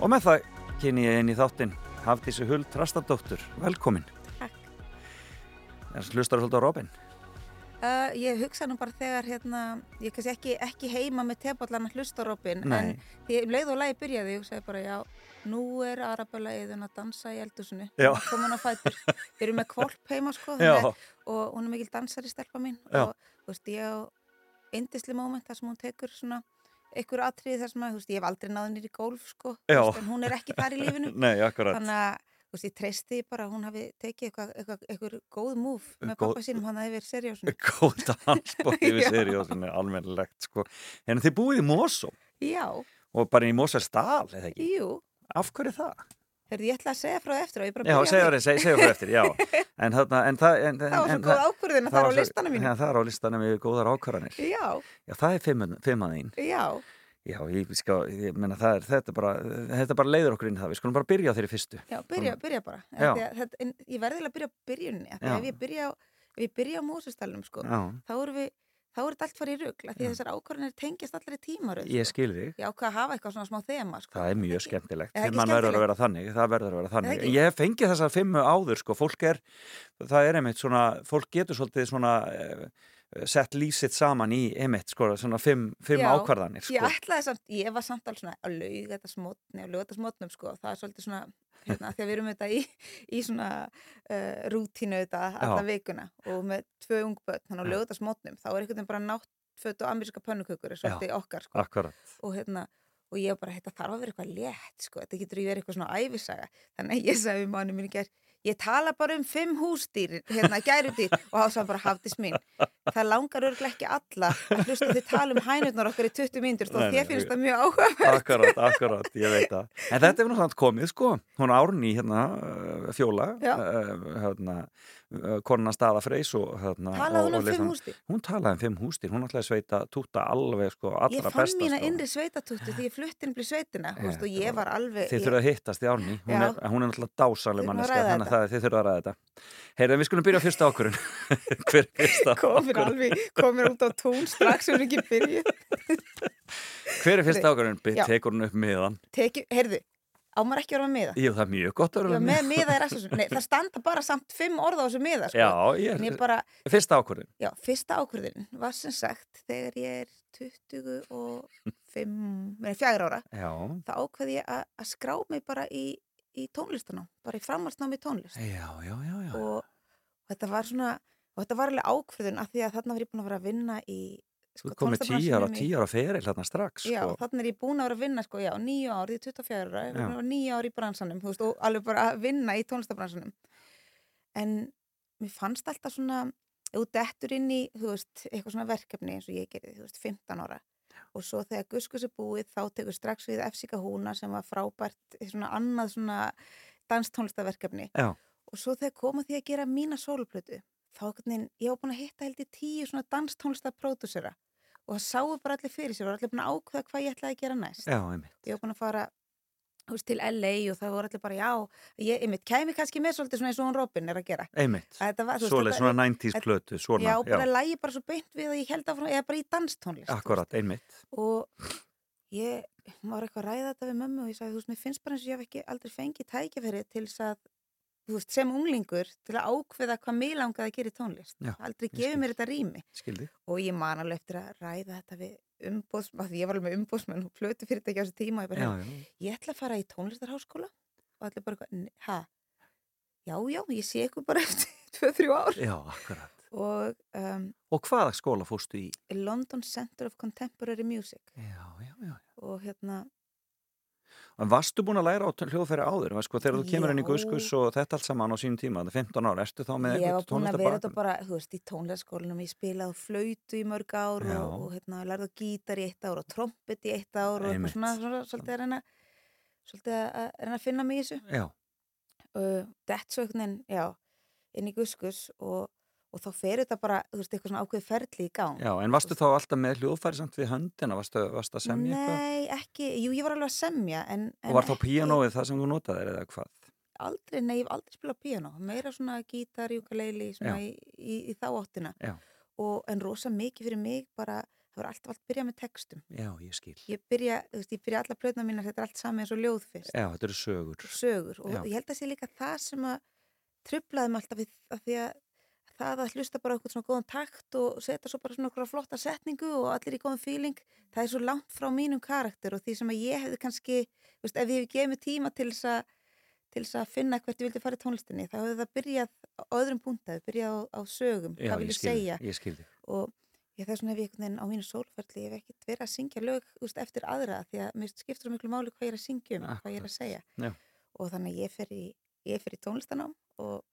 Og með það kynni ég inn í þáttinn Hafdísi Huld Trastadóttur, velkomin.
Takk.
Það hlustar svolítið á Robin?
Uh, ég hugsa nú bara þegar hérna, ég kannski ekki, ekki heima með tebóllan að hlusta Robin
Nei.
en því um leið og lagi byrjaði ég hugsaði bara já, nú er Arabella eðun að dansa í eldusinu komin á fætur, <laughs> við erum með kvolp heima sko, að- og hún er mikil dansari stelpa mín.
Já.
og þú veist ég á indisli moment þar sem hún tekur svona einhver atriði þar sem að, þú veist, ég hef aldrei náði nýri golf sko, veist, en hún er ekki þar í lífinu <laughs>
Nei, akkurat.
þannig að þú veist, ég treysti bara að hún hafi tekið eitthvað, eitthvað, eitthvað góð múf með
Góð-
pappa sínum hann að yfir seriósinu <laughs>
Góð dansbótt <laughs> yfir
Já.
seriósinni, almennilegt sko. En þið búið í Mosó
Já,
og bara í Mosfellsdal, eða ekki?
jú,
Af hverju það?
Herði, ég ætla að segja frá það eftir og ég bara
Já,
byrja á
segja
því.
það, segja segja það eftir, já <laughs> En, þarna, en það en,
Það var svo
en,
góð ákvörðun að það er á listanum mínum.
Já, það er á listanum við góðar ákvarðanir
Já,
Já, það er fimm, að þín
já,
Já, ég, sko, ég meina það er, þetta bara, þetta bara leiður okkur inn það, við skulum bara byrja á þeirri fyrstu.
já, byrja, byrja bara.
Já.
Að þetta, en Ég verði að byrja á byrjunni
Já.
að ef ég byrja á, ef ég byrja á músistalunum sko,
Já.
þá erum við þá er þetta allt farið í rugl, af því þessar ákvarðanir tengjast allir í tímaröð
Ég skil þig.
Ég ákvað að hafa eitthvað svona smá þema sko.
Það er mjög skemmtilegt,
það
verður að vera þannig, það verður að vera þannig. Ég hef fengið þessar fimmu áður, sko, fólk er, það er einmitt svona, fólk getur svolítið svona eh, sett lífsitt saman í einmitt, sko, svona fimm, fimm
Já,
ákvarðanir, sko.
Ég ætlaði samt, ég var samt alveg svona að lauga þetta smotni, að lauga þetta smotnum sko, það er svolítið svona, hérna, að við erum þetta í, í svona uh, rútínu alla
Já.
vikuna og með tvö ung börn, þannig að þetta smotnum, þá er einhvern veginn bara náttföt og ameríska pönnukökur, er svolítið okkar sko. Og hérna, og ég bara, þetta þarf að vera eitthvað létt sko, þetta getur í verið eitthvað svona æfisaga, þannig að ég sagði við manni mín í gerð, ég tala bara um fimm húsdýr, hérna, gærudýr og þá sagði hann bara hafðis mín. Það langar örglega ekki alla að hlusta þið tala um hænurnar okkar í 20 mínútur þó
Nei, nei,
þér finnst það mjög áhugavert.
Akkurat, akkurat, ég veit það. En þetta er samt komið, sko. Hún Árný, hérna, Fjóla, uh, hérna, konuna staða freys og, hérna...
Talaði hún um fimm húsdýr?
Hún talaði um fimm húsdýr, hún ætlaði að sveita túta alveg, sko, allra
Ég
besta,
fann mína
sko.
innri sveitatúttu því ég flutti inn í sveitina veist, og ég var alveg...
Þið
ég-
þurfa að hittast í Árný, hún, er, hún er
að
manneska,
ræða
þannig að þið þurfa að ræða þetta. Heyrðu, við skulum byrja á fyrsta ákvörun. <laughs> Hver er fyrsta <laughs>
komir
ákvörun?
alveg, komir út á tún strax sem við ekki byrju.
Hver er fyrsta?
Já.
Tekur hún upp miðan?
Teki, heyrðu, á maður ekki að vera með miða.
Jú, það er mjög gott að vera
með miða er nei, það standa bara samt fimm orð á þessu miða, sko.
Já, ég er,
bara,
fyrsta ákvörun.
já, fyrsta ákvörðin var sem sagt þegar ég er 25, nei, fjagur ára,
Já,
þá ákveði ég að að skrá mig bara í, í tónlistanám, bara í framhaldsnámi í tónlist.
já, já, já, já.
og þetta var svona og þetta var alveg ákveðun af því að þarna var ég búin að vera að vinna í
Þú
sko,
komið tíu ára, tíu ára feril hérna strax,
Já,
sko.
þannig er ég búin að vera að vinna sko, já, nýju ár, ég er 24 ára,
Já.
nýju ár í bransanum, þú veist, og alveg bara að vinna í tónlistabransanum. En mér fannst alltaf svona, þú dettur inn í, þú veist, eitthvað svona verkefni eins og ég gerði, þú veist, 15 ára. Og svo þegar Guskus er búið, þá tekur strax við Efsika Húna sem var frábært, svona annað svona danstónlistaverkefni.
Já.
Og svo þegar koma því að gera mína sóluplötu, þá einhvern veginn, ég var búin að hitta held í tíu svona danstónlistapródúsera og það sáu bara allir fyrir sér og allir búin að ákveða hvað ég ætlaði að gera næst.
Já, einmitt.
Ég var búin að fara veist, til LA og það voru allir bara, já, ég, einmitt, kæmi kannski með svolítið svona eins og hún Robin er að gera.
Einmitt.
Að var, veist,
Svoleið,
þetta-
svona 90s
þetta-
plötu, svona,
Já,
já.
bara lægi bara svo beint við að ég held að ég er bara í danstónlist.
Akkurat, einmitt.
og ég var eitthvað að ræða þetta við mömmu og ég sagði, þú veist, mér finnst bara eins og ég hef ekki aldrei fengið tækifæri til þess að veist, sem unglingur til að ákveða hvað mig langaði að gera í tónlist
Já,
aldrei gefið mér þetta rými
Skildi.
og ég man alveg eftir að ræða þetta við umbóðsmann, því ég var alveg með umbóðsmann og plötu fyrirtæki á þessu tíma ég bara,
Já, já.
ég ætla að fara í tónlistarháskóla og allir bara, hæ já, já, ég sé ykkur bara <laughs> eftir 2-3 ár
Já, akkurat.
og um,
Og hvaða skóla fórstu í?
London Center of Contemporary Music
Já, já, já.
og hérna
En varstu búin að læra á hljóðfæri áður? Sko, þegar þú kemur inn í
Já.
Guskus og þetta allt saman á sínum tíma, þetta er 15 ára, ertu þá með
Ég var búin að vera þetta bara, þú veist, í tónleikaskólanum, ég spilaði flautu í mörg ár
Já.
og, og hérna, lærði gítar í eitt ár og trompet í eitt ár og eitthvað svona, svona, svolítið að reyna, svolítið að, reyna að finna mig í þessu.
Já,
Uh, Dett svo einhvern veginn, já, inn í guskus og, og þá fer þetta bara, þú veist, eitthvað svona ákveð ferli í gang.
já, en varstu þá alltaf með hljóðfæri samt við höndina? Varstu, varstu að semja eitthvað?
Nei, ekki, jú, ég var alveg að semja, en, en
Og var þá píanóið það sem þú notaðir eða hvað?
Aldrei, nei, ég hef aldrei spilað píanó, meira svona gítar, júkaleili, svona í, í, í þá áttina. Og, en rosa mikið fyrir mig bara það var alltaf allt byrjað með textum
Já, ég skil.
ég byrja, þú veist, ég byrja alla plötna mínar þetta er allt saman eins og ljóð fyrst
Já, þetta eru sögur.
sögur og
Já.
ég held að sé líka það sem að trublaði mig alltaf við, að því að það að hlusta bara okkur svona góðan takt og setja svo bara svona okkur flotta setningu og allir í góðan feeling, það er svo langt frá mínum karakter og því sem að ég hefði kannski, veist, ef ég hefði gefið mig tíma til þess að til þess að finna hvert ég vildi fara í tónlistinni þá hefði það byrjað á öðrum puntaði, byrjað á, á sögum,
Já,
hvað vil
ég
segja?
ég
og ég þess vegna hef ég einhvern veginn á mínu sólferli ég hef ekkert verið að syngja lög úst, eftir aðra því að mér skiptur svo miklu máli hvað ég er að syngja um, hvað ég er að segja.
Já.
og þannig ég fer í, í tónlistanám og,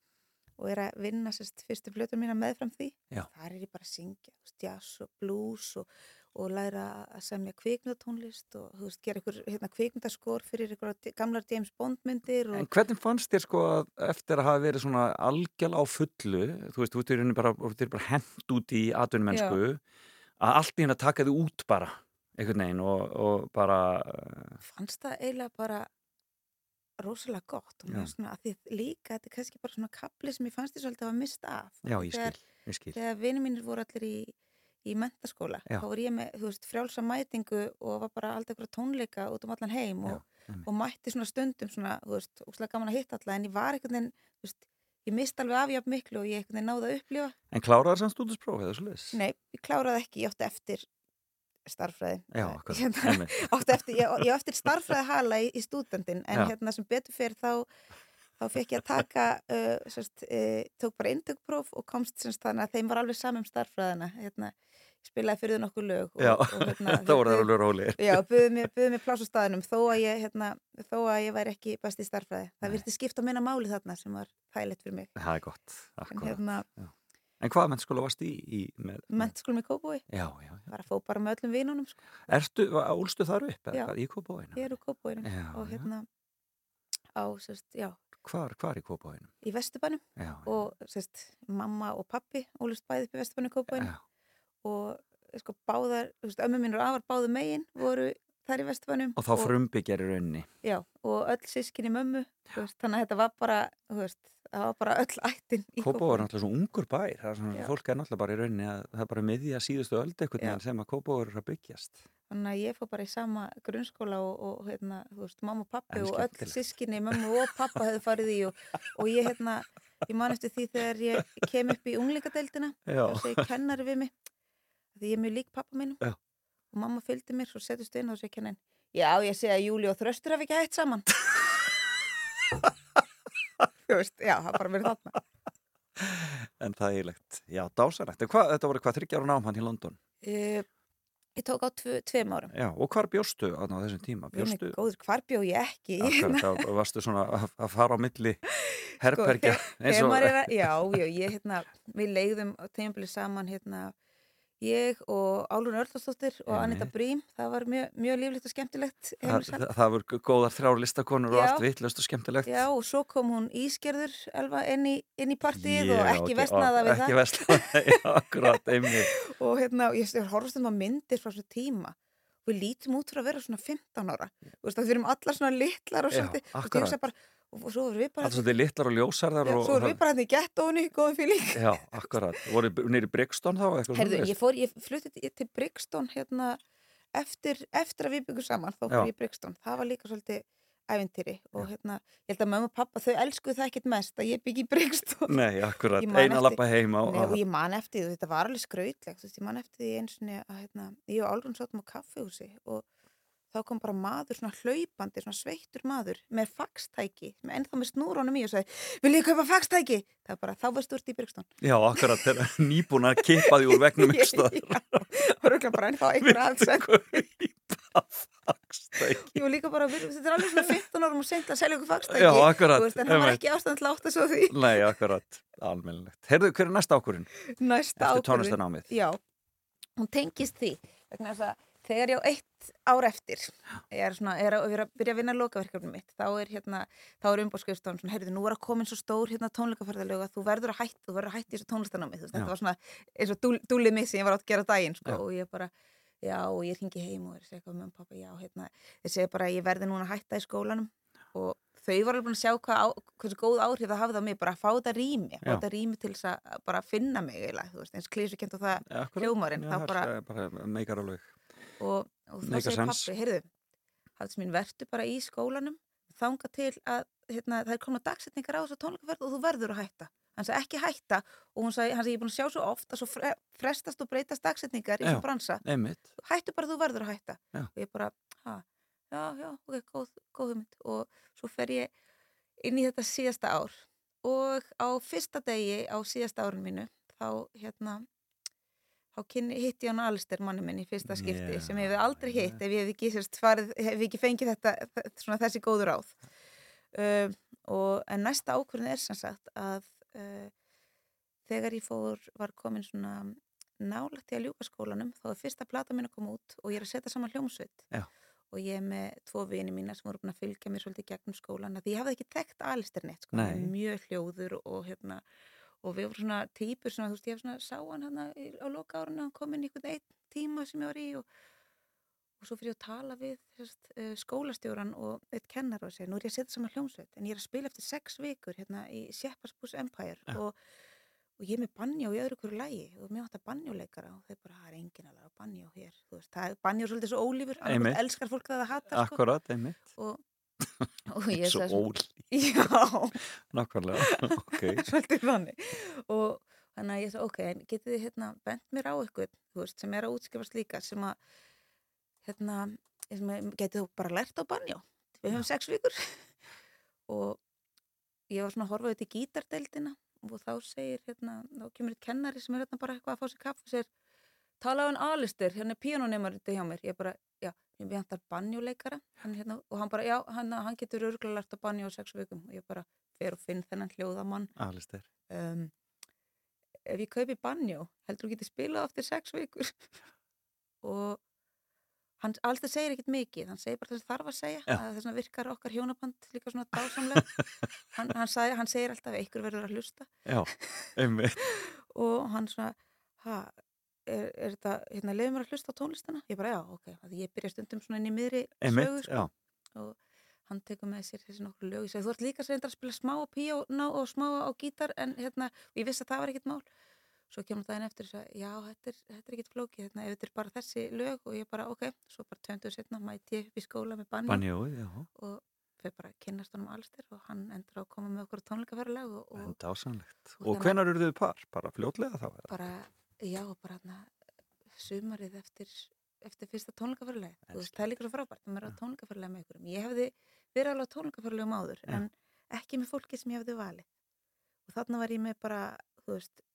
og er að vinna sérst fyrstu plötur mína meðfram því
Já.
þar er ég bara að syngja jazz og blues og, og læra að semja kvikmyndatónlist og þú veist, gera ykkur hérna, kvikmyndaskor fyrir ykkur gamlar James Bond myndir og
En hvernig fannst þér sko að eftir að hafa verið svona algjörl á fullu, þú veist, þú ert í rauninni bara, bara hent út í atvinnmennsku, að allt í hérna taka þið út bara, einhvern veginn og, og bara,
fannst það eiginlega bara rosalega gott
Já.
svona því líka þetta er kannski bara svona kapli sem ég fannst því svolítið að hafa mist af
já, ég skil,
þegar,
ég skil.
þegar vinið mínir voru allir í, í mentaskóla
Já.
þá var ég með, veist, frjálsa mætingu og var bara alltaf eitthvað tónleika út um allan heim og,
einmitt.
og mætti svona stundum svona, þú veist, úslega gaman að hitta alla en ég var veginn, þú veist, ég mist alveg afjátt miklu og ég veginn náði að upplifa
En kláraði samt stúdinspróf eða svo leiðis?
Nei, ég kláraði ekki, ég átti eftir starffræði. Eh, hérna, <laughs> eftir, ég, ég eftir starffræði hala í, í stúdendin en
Já.
hérna sem betur fyrir þá þá fekk ég að taka uh, sérst, uh, tók bara indökpróf og komst sérst, þannig að þeim var alveg saman um starffræðina hérna, spilaði fyrir nokkuð lög og,
Já,
og, hérna, <laughs>
þá voru það alveg rólegir.
Já, <laughs> buðu mér, mér pláss á staðinum þó að ég, hérna, þó að ég væri ekki best í starffræði. Það virti skipta minna máli þarna sem var þægilegt fyrir mig.
Það er gott, akkurat. En hvað mennskóla varst í? í með,
mentaskólum í Kópói,
Já, já, já.
var að fó bara með öllum vinunum sko.
Ertu, ólstu þar upp
Já.
í Kópavóinu?
Ég er úr Kópóinum
Já,
og
já.
hérna á, sérst, já,
Hvar, hvar í Kópavóinu?
í Vesturbænum
Já,
og sérst, mamma og pappi ólust bæði upp í Vesturbænum Kópóinum og sko báðar, þú veist, ömmu mín og afar báðu megin voru þar í Vesturbænum
Og þá frumbyggjar í rauninni.
Já, og öll sískinni mömmu, veist, þannig að þetta var bara, veist, það var bara öll ættin í
Kópavói er náttúrulega svo ungur bær. Það er svona, fólk er náttúrulega bara í rauninni að það er bara miðja síðustu veginn sem að Kópavói er að byggjast.
Þannig að ég fór bara í sama grunnskóla og, og hérna, þú veist, mamma og pappi og öll sískinni, mömmu og pappa hefðu farið í og, og ég, hérna, ég man eftir því þegar ég kem upp í unglingadeildina
Já.
og segi kennari við mig, því ég er mjög lík pappa mínum
Já.
Og mamma fylgdi mér, settust við inn og segi kennin, já, ég segi að Júli og Þröstur hafi ekki hægt saman. <laughs> þú veist, já, það bara verið þarna.
En það er eiginlegt. Já, hvað, þetta voru hvað þryggjára nám hann í London?
Uh, ég tók á tve, tveim árum.
Já, og hvar bjóstu á þessum tíma? Bjóstu,
góður, hvar bjó ég ekki?
akkurat, þá <laughs> varstu svona að, fara á milli herbergja.
Sko,
og-
já, já, ég, hérna, við leiðum á tímabili saman, hérna, ég og Álun Örlastóttir og Anita. Brím, það var mjög, mjög líflegt og skemmtilegt.
Það,
heimilishald.
það, það voru góðar þrjár listakonur og allt vittlust og skemmtilegt.
Já, og svo kom hún Ísgerður Elva inn í, inn í partíið og ekki
ok,
vestnaða við
Ekki
það.
vestnaða, já, akkurat, <laughs>
og hérna, ég horfst um að myndir frá svo tíma við lítum út frá að vera svona 15 ára þú veist að við erum allar svona litlar og svolítið, þú veist, ég hugsa bara og svo erum við bara
Allt svolítið litlar og ljósarðar
svo erum við bara hérna í gettónu, góðum fíling
Já, akkurat. Voru nýri Brixton þá?
Herðu, ég fór, ég flutti til- Brixton hérna eftir, eftir að við byggum saman þá fór ég í Brixton, það var líka svolítið ævintýri og hérna, ég held að mamma og pappa þau elskuðu það ekkert mest að ég byggi í Brixton
Nei, akkurat. <laughs> Eina lappa heima og...
Nei, og ég man eftir því, þetta var alveg skrautlegt, ég man eftir því eins og þá kom bara maður svona hlaupandi, svona sveittur maður með faxtæki, með ennþá með snúrónum í og sagði, vil ég kaupa faxtæki? Það var bara, þá varst þú ert í Brygstón.
Já, akkurat, þegar nýbúin að kippa því úr vegnum ykkur staðar. <laughs>
Og röglega bara ennþá einhver aðsend.
Faxtæki.
Ég var líka bara, þetta er alveg svona 15 árum og seint að selja okkur faxtæki.
Já, akkurat,
veist, en það var ekki ástand til að átta svo því.
Nei, akkurat, er tónlistarnámið.
Já, hún tengist því vegna þess að þegar ég á eitt ár eftir ég er, svona, er, að, er að byrja að vinna lokaverkefni mitt þá er, hérna, þá er umbóðskrifstofan svona, heyrðu, nú er að koma svo stór hérna, tónleikaferðalög að þú verður að hætta, þú verður að hætta í þessu tónlistanámi þetta var svona eins og dúl, dúlið mitt sem ég var átt að gera daginn sko, og ég bara, já, og ég ringi heim og er að segja eitthvað með pappa, já, hérna, ég segi bara ég verði núna að hætta í skólanum. Og þau var alveg búin að sjá hvað á, hversu góð áhrif það hafði á mig bara að fá þetta rými, fá þetta rými til þess að bara finna mig eiginlega, þú veist, eins klísukent og það hljómarinn,
það
bara,
bara meikar alveg
og, og þá segir pappi, heyrðu, hafðis mín, vertu bara í skólanum, þanga til að hérna, það er komna dagsetningar á þessu tónleikaferð og þú verður að hætta. Hann sagði ekki hætta og hann sagði, ég er búin að sjá svo oft að svo fre frestast og breytast dagsetningar í svo bransa.
einmitt.
Hættu bara, þú verður að hætta.
Já.
Og ég bara, ha, já, já, ok, góð, góð hugmynd. Og svo fer ég inn í þetta síðasta ár og á fyrsta degi á síðasta árun mínu, þá hérna, þá kynni, hitti hann Alistair manni minn í fyrsta skipti
Já,
sem ég hef aldrei hitt ef ég hef ekki, sérst, farið, hef ekki fengið þetta, svona þessi góður ráð uh, og en næsta ákvörðin er sem sagt að uh, þegar ég fór var komin svona nálægt í að ljúka skólanum þá er fyrsta plata mín að koma út og ég er að setja saman hljómsveit
Já.
og ég er með tvo vini mína sem voru búin að fylgja mér svolítið gegnum skólan því ég hafði ekki þekkt Alistair neitt sko,
Nei.
mjög hljóður og hérna og við vorum svona típur sem að þú veist ég hef svona sá hann í- á loka árinu hann kom inn í einhvern einn tíma sem ég var í og, og svo fyrir ég að tala við sérst, uh, skólastjóran og eitt kennar og segja nú er ég að setja saman hljómsveit en ég er að spila eftir sex vikur hérna í Shepard's Bus Empire
Já.
og, og ég er með banjó í öðru hverju lægi og mér vantar banjóleikara og þau bara, það er enginn alveg á banjó hér þú veist, það er banjó er svolítið svo ólífur elskar fólk það að hata sko.
Akkurat, einmitt
og, og ég <laughs>
Svo ólíf <laughs>
Já,
Nákvæmlega, <laughs> ok.
Svolítið þannig. Og þannig að ég sagði, ok, en getið þið hérna bent mér á eitthvað, þú veist, sem er að útskifast líka sem að hérna, getið þú bara lært á banjó? Við höfum sex vikur. Og ég var svona að horfa auðvitað í gítardeildina og þá segir hérna, þá kemur eitt kennari sem er hérna bara eitthvað að fá sér kaff og segir tala á hann Alistair, hérna er píanónemar þetta hjá mér, ég bara, já, ég vantar banjóleikara hann, hérna, og hann bara, já, hann, hann getur örgulega lært á banjó á sex vikum. Og ég bara fer og finn þennan hljóðamann.
Alistair.
Um, ef ég kaupi banjó heldur þú getið spilað eftir sex vikur? <laughs> Og hann alls það segir ekkert mikið hann segir bara þess að þarf að segja
Já.
að þess að virkar okkar hjónaband líka svona dásamlega <laughs> hann, hann, sagði, hann segir alltaf að ykkur verður að hlusta.
Já, einmitt. <laughs>
Og hann svona ha, er, er þetta, hérna, leiður mér að hlusta á tónlistana ég bara já, ok, að ég byrja stundum svona inn í miðri sögu sko. og hann tekur með sér þessi nokkur lög ég segi, þú ert líka sem að spila smá á píóna og smá á gítar en hérna, ég vissi að það var ekkert mál. Svo kemur daginn eftir og sagði, já, þetta er, þetta er ekkert flókið, hérna, ef þetta er bara þessi lög. Og ég bara, ok, svo bara tönduð setna mæti ég upp í skóla með banjó og þau bara kynnast honum allstir og hann endur á að koma með okkur tónleikaferðalag
En dásanlegt
og
Og hvenar eru þið par? Bara fljótlega þá?
bara, já, bara hérna sumarið eftir, eftir fyrsta veist, það er líka svo frábært að maður er á tónleikaferðalag með ykkur ég hefði verið alveg á tónleikaferðalagum áður
Já.
en ekki með fólki sem ég hefði valið og þarna var ég með bara þú veist,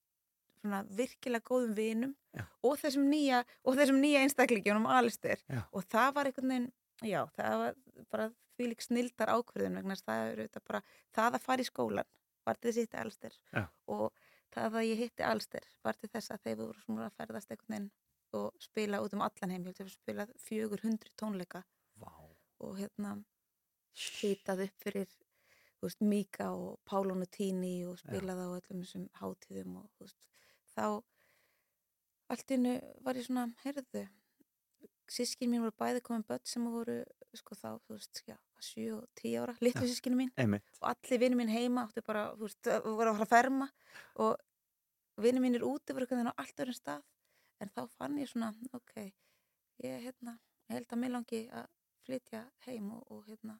svona virkilega góðum vinum
Já.
og þessum nýja og þessum nýja einstaklingjum Alistair
Já.
og það var einhvern veginn já, það var bara því lík snildar ákvörðun vegna það bara það að fara í skólan var til þess að hitti Alistair
Já.
og það að ég hitti Alistair var til þess að þeir voru svona að ferðast einhvern veginn og spila út um allan heim. Ég held að spila 400 tónleika
Vá.
og hérna hitað upp fyrir veist, Mika og Pálónu Tíni og spilaði á öllum þessum hátíðum og veist, þá allt innu var ég svona, heyrðu sískin mín voru bæði komin börn sem voru sko þá, þú veist, já, 7 og 10 ára litlu sískinni mín.
Einmitt.
Og allir vinni mín heima áttu bara, þú veist, voru að fara að ferma. Og vinni mín er úti voru einhvern veginn á allt öðrum stað. En þá fann ég svona, ok ég, hérna, ég held að mér langi að flytja heim og, og hérna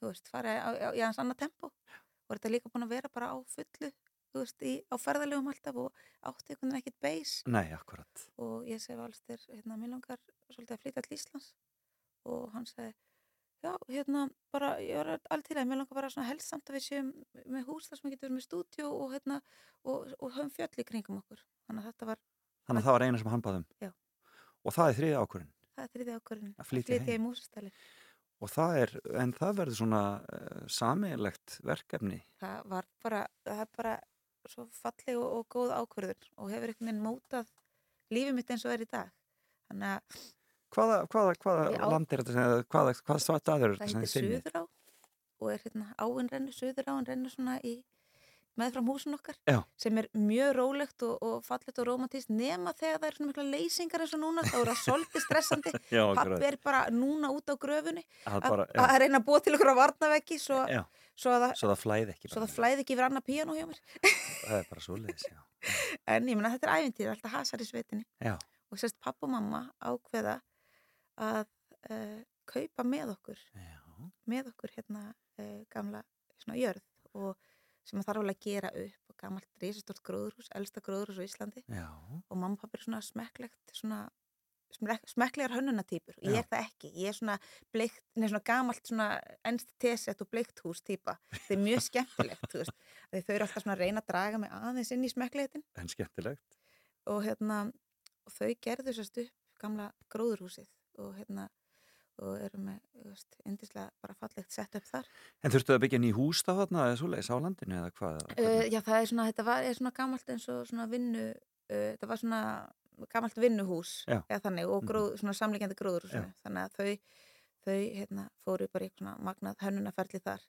þú veist, fara í hans annað tempo og þetta líka búin að vera bara á fullu þú veist, í, á ferðalegum alltaf og átti einhvern veginn ekkert beis
Nei, akkurat.
og ég segi valstir, hérna, mér langar svolítið að flytja til Íslands. Og hann segi, já, hérna bara, ég var alveg til að mér langar bara svona helst samt að við séum með hús þar sem við getum með stúdíu og hérna og, og höfum fjöll í kringum okkur. Þannig að þetta var,
Þannig að það var eina sem hann baðum
Já.
Og það er þriði ákvörðin
það er þriði ákvörðin
Að flytja
í músastæli
Og það er, en það verður svona uh, sameiglegt verkefni.
Það var bara, það er bara svo falleg og, og góð ákvörður og hefur einhvern veginn mótað lífið mitt eins og er í dag þannig að
Hvaða, hvaða, hvaða land er þetta hvaða, hvaða staður er
það
þetta sem
heitir? Suðurá og er hérna áinn rennur Suðurá en rennur svona í meðfram húsin okkar
Já.
sem er mjög rólegt og, og fallegt og romantist nema þegar það er svona mikla leysingar eins og núna þá er það svolítið stressandi <laughs> pappi er bara núna út á gröfunni
Að
reyna að búa til ykkur að varnaveggi svo, svo, að
Svo það flæði ekki
svo það flæði ekki yfir annað píanó hjá mér
Það er bara já. <laughs>
en ég meina þetta er æfintýr, alltaf hasar í sveitinni
Já.
og sérst pappa og mamma ákveða að uh, kaupa með okkur
Já.
með okkur hérna uh, gamla svona jörð og sem að þarf alveg að gera upp og gamalt risastort gróðurhús, elsta gróðurhús á Íslandi
Já.
og mamma og pappi er svona smekklegt svona smekk- smekklegar hönnunatýpur ég
Já.
er það ekki, ég er svona bleikt, nei svona gamalt svona ennst tesett og bleikt hús týpa, það er mjög skemmtilegt þau eru alltaf svona að reyna að draga mig aðeins inn í smekkleitin
En skemmtilegt.
og hérna og þau gerðu sérst upp gamla gróðurhúsið og hérna og eru með, þú veist, indislega bara fallegt sett upp þar.
En þurftu að byggja ný hús þá þarna eða svoleiðis á landinu eða hvað?
Uh, já, það er svona, þetta var, er svona gamalt eins og svona vinnu, uh, þetta var svona gamalt vinnuhús, eða þannig, og gróð, svona samlíkjandi gróðurhúsinu,
Já.
þannig að þau, þau, hérna, fóru bara í svona magnað hönnunaferli þar.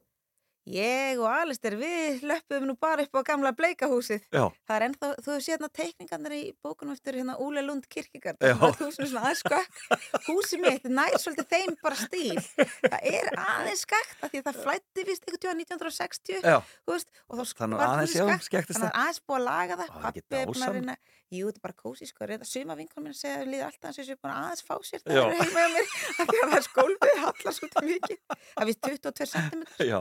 Ég og Alistair, við löpum nú bara upp á gamla bleikahúsið.
Já.
Það er ennþá, þú hefur séð hérna teikningarnir í bókunum eftir hérna Úle Lund kirkigard.
Já.
Þú sem svona aðeins skakk. Húsið mitt nær svolítið þeim bara stíl. Það er aðeins skakkt af því að það flætti vist einhvern tíma 1960.
Já.
Þú veist, og þá var
að aðeins,
skakkt. Þannig
það.
að aðeins búið að laga það.
Á, það er
er búin að reyna, jú, þetta er bara kósi sko. Reynda suma vinkonum minn segja að líða alltaf eins og þessu búin að aðeins fá sér það heima með mér. <laughs> Af því að það er skólfið hallar svolítið mikið. Það er vist 22 cm.
Já,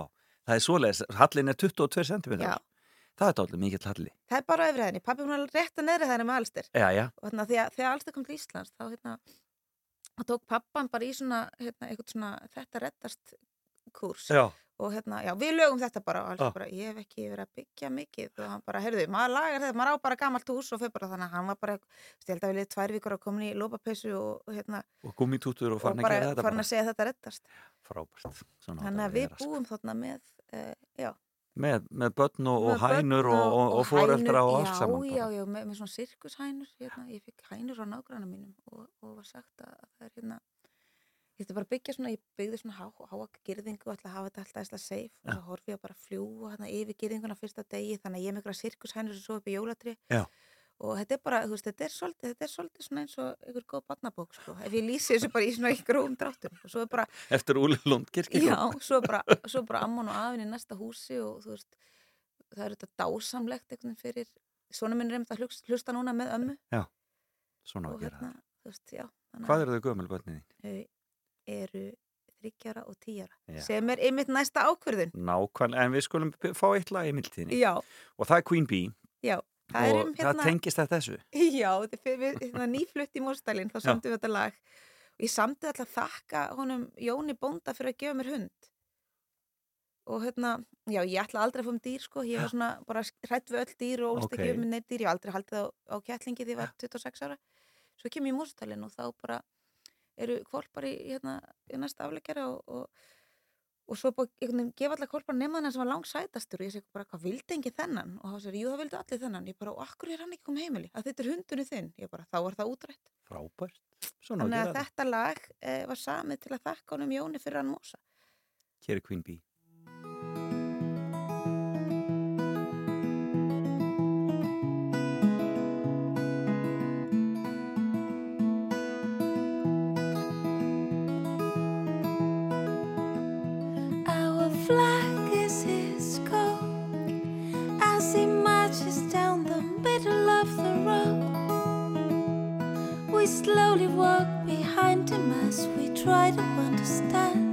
það er svoleiðis. Hallin er 22 cm.
Já.
Það er dálítið mikill halli.
Það er bara á efriðinni. Pabbi er búin að neðri það með Alistair.
Já, já.
og hérna, þegar, þegar Alstur kom til Íslands þá hérna, tók pappan bara í svona, hérna, svona þetta reddast kurs
Já.
og hérna, já, við lögum þetta bara og bara, ég hef ekki verið að byggja mikið og hann bara, heyrðu, maður lagar þetta, maður á bara gamalt hús og fyrir bara þannig að hann var bara, liðið tvær vikur að koma í lópapessu og, og hérna,
Og gummitútur og
og
farin að gera þetta
farin
bara.
að segja þetta reddast
Frábært.
Þannig að við búum þarna með, já
Með, með börn og, og
með börn
hænur og, og, og foreldra og allt saman.
Já,
bara.
já, með, með svona sirkushænur hérna, ég fikk hænur á nágranna mínum og, og var sagt að það er hérna ég ætti bara að byggja svona, ég byggði svona há, háa girðingu og ætla að hafa þetta alltaf eitthvað safe og svo horfi ég bara að fljúa hérna yfir girðinguna fyrsta degi þannig að ég með eitthvað sirkushænur sem svo upp í jólatri
Já.
Og þetta er bara, þú veist, þetta er svolítið þetta er svolítið svona eins og einhver góð barnabók sko, ef ég lýsi þessu bara í svona í grófum dráttum og svo er bara
Eftir Úli Lund kirkjum.
Já, svo er bara, svo er bara ammon og afinn í næsta húsi og þú veist, það er þetta dásamlegt einhvern veginn fyrir, svona minn er einmitt að hlusta, hlusta núna með ömmu
Já, svona
og
að gera
hérna, veist, já.
Hvað eru þau gömul börnin þín?
Þau eru þryggjara og tíjara,
Já.
sem er einmitt næsta ákvörðun.
Nákvæmlega, en við skulum fá eitt lag í mildtíðinni.
Já,
Og það er Queen Bee.
já, það
og
um
það
hérna,
tengist þetta þessu. <laughs>
já, hérna, nýflutt í Móstælin, þá samtum við þetta lag. Og ég samtið alltaf þakka honum Jóni Bónda fyrir að gefa mér hund. Og hérna, já, ég ætla aldrei að fá um dýr sko, ég var svona bara hrætt við öll dýr og ólst
Ok.
ekki um með neitt dýr, ég aldrei haldið á, á kettlingi því ég var 26 ára. Svo kem ég í Móstalinn og þá bara eru kvolpar í, hérna, í næsta afleggjara og, og, og svo búið einhvern veginn gefa allar kvolpar nema þennan sem var langsætastur. Og ég segi bara, hvað vildi engi þennan? Og þá segir, jú það vildi allir þennan. Ég bara, og akkur er hann ekki komið heimili að þetta er hundunni þinn, ég bara, þá var það útrætt.
Frábært. Svona
þannig að þetta lag eh, var samið til að þakka honum Jóni fyrir hann mosa.
Er Queen Bee.
Slowly walk behind him as we try to understand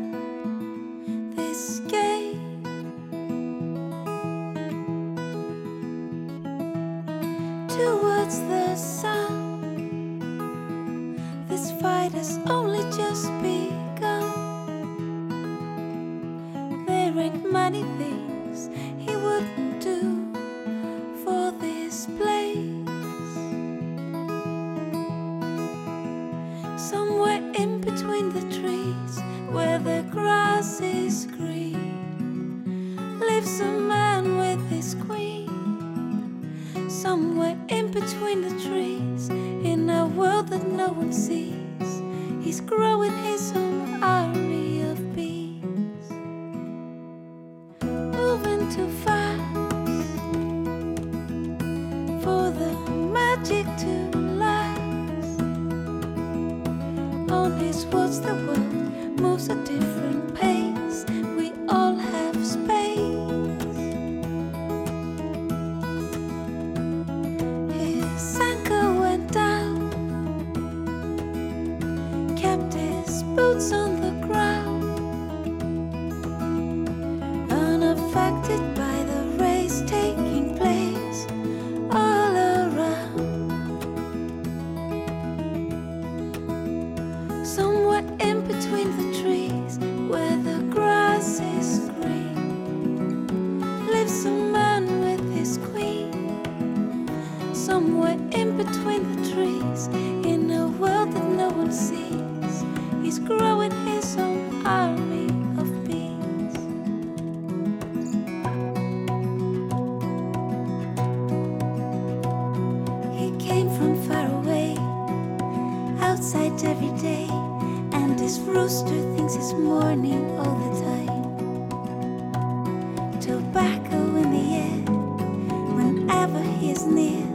sniff.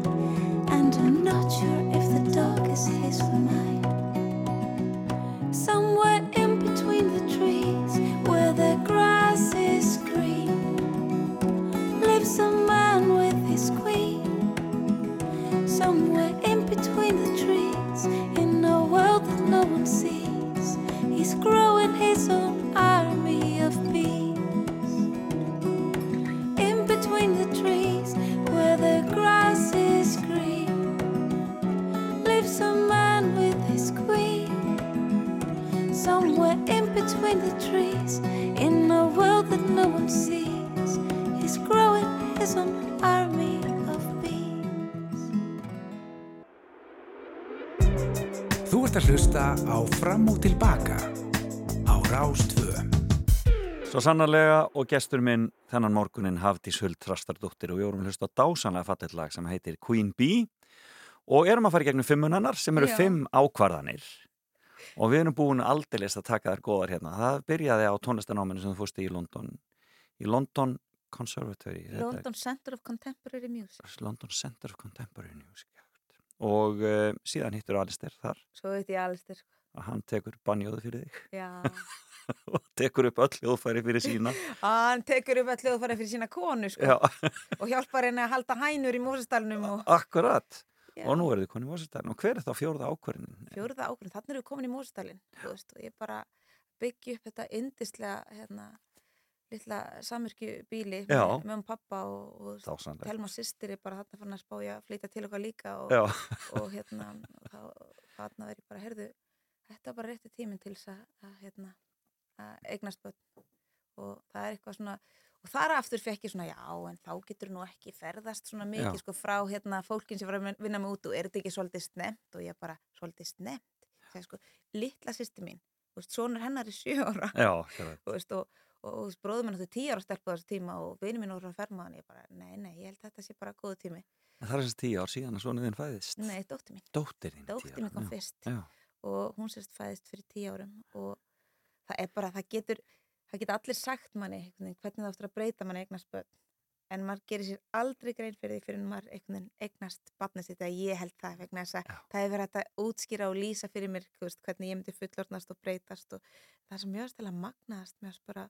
Fram og Tilbaka á Rástvö.
Svo sannarlega og gestur minn þennan morgunin Hafdís Huld Trastardóttir og við vorum að hlusta á dásanlega fallet lag sem heitir Queen Bee og erum að fara í gegnum fimmunannar sem eru
Já.
fimm ákvarðanir og við erum búin aldeilis að taka þær góðar hérna. Það byrjaði á tónlistanáminu sem þú fórst í London í London Conservatory er-
London Center of Contemporary Music.
London Center of Contemporary Music já. og uh, síðan hittur Alistair þar
Svo veit ég Alistair.
Að hann tekur banjóðu fyrir þig
Já. <laughs>
og tekur upp öll hljóðfæri fyrir sína <laughs>
Hann tekur upp að hljóðfæri fyrir sína konu sko. <laughs> Og hjálpar henni að halda hænur í Mósestalunum og
Akkurat
Já.
og nú er þið konið í Mosestalinn og hver er þá fjórða ákvarðin?
fjóruða ákvörðin. Þannig erum við komin í Mósestalin og ég bara byggja upp þetta indislega hérna, litla samirkju bíli
Já.
með, með um pappa og, og. Telma sýstir er bara þarna fann að spája að flytja til okkar líka og, og hérna þá þarna verið bara, herðu þetta er bara rétti tíminn til þess að, að, hérna, að eignast börn. Og það er eitthvað svona og þar aftur fekk ég svona, já, en þá getur nú ekki ferðast svona mikið,
Já.
sko, frá hérna fólkin sem var að vinna mig út og er þetta ekki svolítið snemt og ég bara, svolítið snemt þegar sko, litla sýsti mín þú sonur hennar er sjö ára.
Já.
Þú veist, og, og, og bróður minn áttu tíu ára stelpu á þessu tíma og vinur minn voru að ferma hann. Ég bara, nei, nei, ég held að þetta sé bara góðu tími.
En Það er þessi tíu ár síðan að svona þinn fæðist.
nei, dóttir mín.
Dóttir tíu
dóttir mín kom fyrst.
Já.
Og hún sérst fæðist fyrir tíu árum og það er bara, það getur það geta allir sagt manni hvernig það áttur að breyta manni eignast börn en maður gerir sér aldrei grein fyrir því fyrir maður eignast barnið sitt að ég held það vegna þess að það hefur verið hægt að útskýra og lýsa fyrir mér veist, hvernig ég myndi fullornast og breytast og það sem mjög stæla magnaðast mjög bara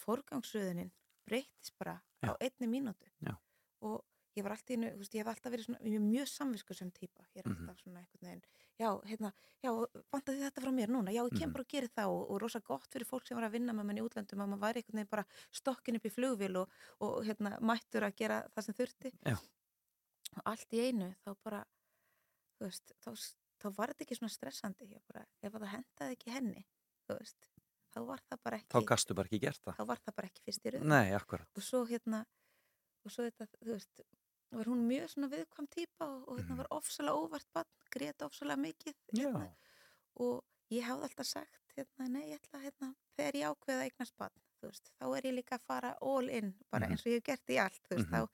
forgangsröðunin breytist bara á einni mínútu
Já.
og ég var alltaf, innu, veist, ég hef alltaf verið svona, er mjög samviskusum típa, ég er
Mhm.
alltaf svona einhvern veginn, já, hérna, já, vantaði þetta frá mér núna, já, ég kem
Mhm.
bara og gerir það og, og rosa gott fyrir fólk sem var að vinna með mann í útlöndum að maður væri einhvern veginn bara stokkin upp í flugvél og, og hérna, mættur að gera það sem þurfti
Já.
og allt í einu þá bara, þú veist, þá, þá var þetta ekki svona stressandi, ég bara, ef að það hendaði ekki henni, þú veist, þá var það bara ekki,
Þá gastu bara ekki gert það.
Og svo þetta, þú veist var hún mjög svona viðkvam típa og, og hérna var ofsalega óvart bann, grét ofsalega mikið hérna, og ég hafði alltaf sagt hérna, nei, ég ætla hérna, þegar ég ákveða að eignast bann, þú veist, þá er ég líka að fara all in, bara
Mhm.
eins og ég hef gert í allt, þú veist,
Mhm.
þá,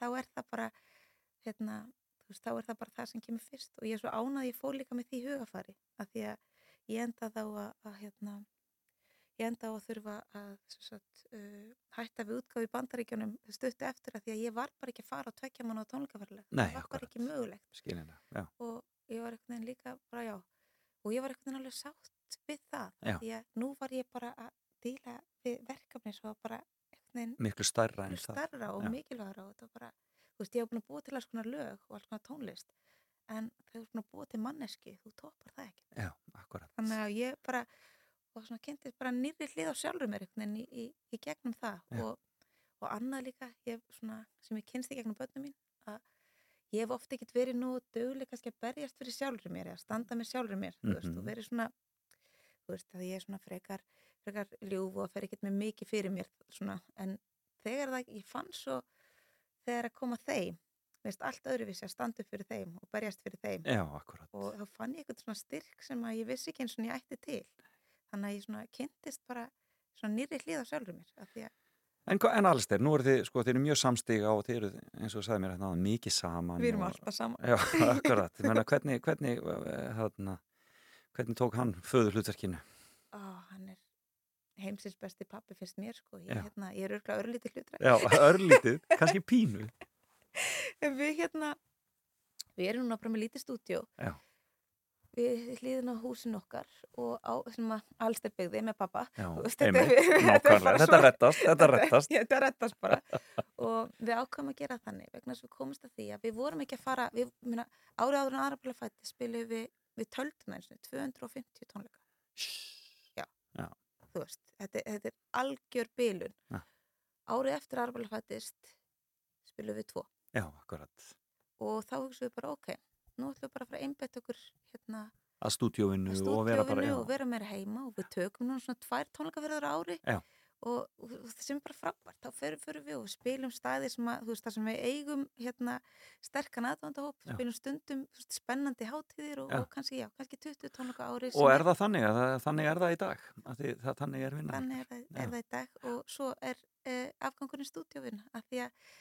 þá er það bara hérna, þú veist, þá er það bara það sem kemur fyrst og ég er svo ánað, ég fór líka með því hugafari, af því að ég enda þá að, að hérna ég enda á að þurfa að sem sagt, uh, hætta við útgáfi í bandaríkjunum stuttu eftir að því að ég var bara ekki að fara á tvekja mánu á tónleikaferðilega.
Nei,
það var bara ekki mögulegt.
Skilina, já.
Og ég var einhvern veginn líka bara já. Og ég var einhvern veginn alveg sátt við það.
Já.
Því að nú var ég bara að díla við verkefni svo bara einhvern veginn
það.
starra og
Já.
mikilvægra og þetta var bara, þú veist, ég var búin að búa til alls konar lög og alls konar tónlist en þegar þú ert búin að búa til manneski þú toppar það ekki.
Já.
Þannig að ég bara, og svona kynntist bara nýrri hlið á sjálfur mér einhvern veginn í, í, í gegnum það
Já.
og, og annað líka, ég svona, sem ég kynst í gegnum börnum mín, að ég hef ofta ekkert verið nú döguleg kannski að berjast fyrir sjálfur mér, að standa með sjálfur mér, þú veist,
Mhm.
og verið svona, veist, að ég er svona frekar, frekar ljúf og fer ekkert með mikið fyrir mér, svona, en þegar það, ég fann svo, þegar að koma þeim, veist, allt öðruvísi að standa fyrir þeim og berjast fyrir þeim.
Já.
Og þá fann ég eitthvað svona styrk sem að ég vissi ekki eins og ég ætti til. Þannig að ég svona kynntist bara svona nýri hlið á sjálfur mér, að
En, en alls þeir, nú eru þið, sko, þið eru mjög samstíga og þið eru, eins og þú sagði mér hérna, mikið saman.
Við erum
og,
alltaf saman.
Já, <laughs> akkurat. Ég meina, hvernig, hvernig, eh, hérna, hvernig tók hann föður hlutverkinu?
Ó, hann er heimsins besti pappi finnst mér sko. Ég, hérna, ég er örgulega örlítið hlutra.
Já, <laughs> örlítið, kannski pínu.
Við hérna, við erum núna bara með lítið stúdíó.
Já.
Við hlýðum á húsin okkar og á sem að allstir byggði með pappa.
Já,
veist, þetta
einmitt,
þetta <laughs>
Þetta reddast, þetta reddast.
Já, Þetta reddast bara. <laughs> og við ákvæmum að gera þannig vegna að við komumst að því að við vorum ekki að fara, við, minna, árið áður en aðraflega fætti spilum við, við og 250 tónleika. Já.
Já.
Þú veist, þetta, þetta er algjör bilun.
Já.
Árið eftir aðraflega fættist spilum við tvo og þá hugsaum við bara ok, nú ætlum við bara að fara að einbetta okkur hérna
Að stúdíóinu
að
og vera bara,
og vera meira heima og við tökum nú svona tvær tónleikaferðar á ári og, og, og það sem er bara frábært þá förum, förum við og spilum staði sem að, þú veist, það sem við eigum hérna sterkan aðvandahóp, spilum stundum spennandi hátíðir og, og kannski, já, kannski 20 tónleika ári
Og er það þannig að þannig er það í dag? Þið, það, þannig er vinnan?
þannig er það, er það í dag og svo er uh, afgangurinn stúdíóvinn af því að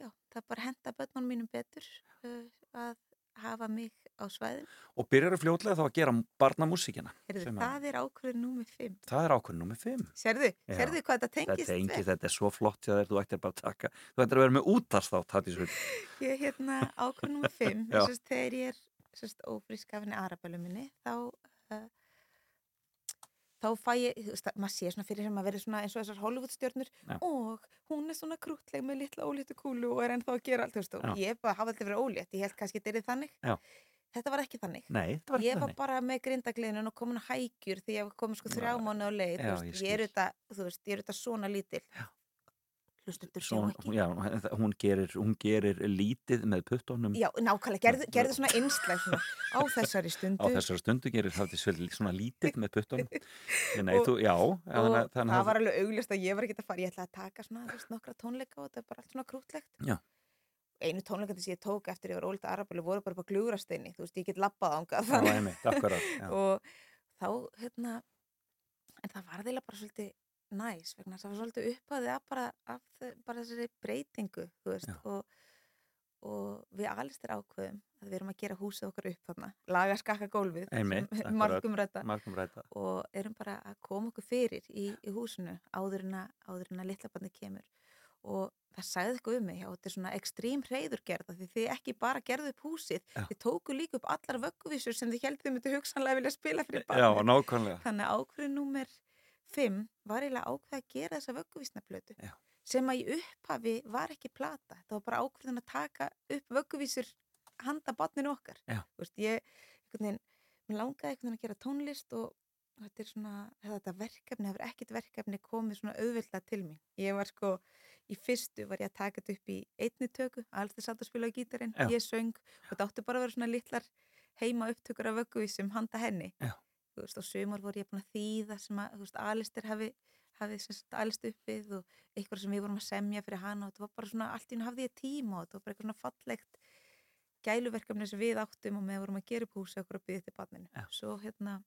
já, það bara henda börnunum mínum betur uh, að hafa mig á svæðin
Og byrjar þú fljótlega þá að gera barnamúsíkina? Að-
það er ákveður númið 5
Það er ákveðin nummið 5.
Sérðu, sérðu hvað þetta tengist
Þetta tengist, þetta er svo flott þér, þú ættir bara að taka, þú ættir að vera með útarstátt, það er svo.
Ég er hérna ákveð nummer 5
Já.
sérst, þegar ég er sérst, ófrísk af henni arabælu minni þá uh, þá fæ ég, þú veist, maður sé svona fyrir sem að vera svona eins og þessar Hollywoodstjörnur
Já.
og hún er svona krútleg með litla óléttu kúlu og er ennþá að gera allt, þú veist, og
Já.
ég bara hafa alltaf verið ólétt, ég held kannski þetta er þannig
Já.
þetta var ekki þannig
Nei, þetta var ekki
ég var
þannig.
bara með grindagliðinu og komin hægjur því ég komin sko þrjá
Já.
mánu á leið
Já,
þú
ég
veist, ég er þetta, þú veist, ég er þetta svona lítil hlustundur sjá
Svo,
ekki
já, <laughs> hún gerir, hún gerir lítið með puttunum
Já, nákvæmlega, gerðu, gerðu svona einslæg svona, á <laughs> þessari
á
stundu
þessari stundu gerir það til svona lítið með puttunum. <laughs> Nei,
Og-
þú, já,
og
þannig, þannig
það
að-
var alveg auglist að ég var ekki að fara ég ætlaði að taka svona, þú veist, nokkra tónleika og þetta er bara allt svona krútlegt
Já.
einu tónleikandi sem ég tók eftir ég var ólítið arabæli voru bara upp á glúrasteini þú veist, ég get labbað ángað
já.
og þá, hérna en það var þeirlega bara svolítið næs vegna það var svolítið upphæðið bara, af þe- bara þessari breytingu veist, og, og við alistir ákveðum að við erum að gera húsið okkar upp þarna laga skakka gólfið <laughs> margum
rædda.
og erum bara að koma okkur fyrir í, í húsinu áður en að, litlabarni kemur og það sagði eitthvað um mig já, þetta er svona ekstrím hreyðurgerða því þið ekki bara gerðu upp húsið
Já.
þið tóku líka upp allar vögguvísur sem þið þið myndu hugsanlega vilja spila fyrir
Já,
barnið
nákvæmlega.
þannig að ákveðin númer 5 var eiginlega ákveð að gera þessa vögguvísnaplötu
Já.
sem að í upphafi var ekki plata það var bara ákveðin að taka upp vögguvísur handa barninu okkar veist, ég, veginn, langaði einhvern veginn að gera tónlist og þetta svona, þetta verkefni, hefur ekkert verkefni komið svona auðvitað til mín. Ég var sko, í fyrstu var ég að taka þetta upp í einni töku, alls þess að spila á gítarinn, ég söng og þetta átti bara að vera svona litlar heima upptökur af vögguvísum handa henni.
Já.
Þú veist, og sömur voru ég búin að þýða sem að, þú veist, Alister hafi, hafi sem sagt alist upp við og eitthvað sem við vorum að semja fyrir hana og þetta var bara svona, allt í hún hafði ég tíma og þetta var bara eitthvað svona fallegt gæluverkefni sem við áttum og með vorum að gera upp húsi okkur að byggja til barninu.
Já.
Svo hérna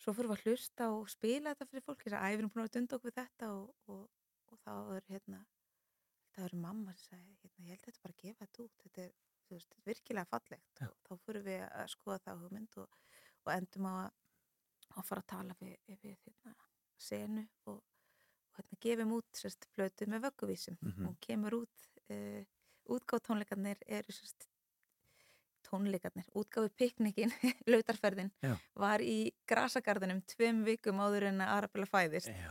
svo fyrir við að hlusta og spila þetta fyrir fólk þess að æfum búin að dunda okkur við þetta og, og, og þá er hérna það er mamma sem sagði hérna, ég held þetta bara að gefa þetta út þetta er þú veist, virkilega fallegt
Já.
og þá fyrir við að skoða það hugmynd og, og endum á að og fara að tala við, við hérna, senu og, og hérna, gefum út sérst, plötu með vögguvísum
Mhm.
og kemur út uh, útgáð tónleikarnir eru sérst, tónleikarnir, útgáfi piknikin <laughs> lautarferðin
Já.
var í grasagarðinum tveim vikum áður en að Arabella fæðist
já,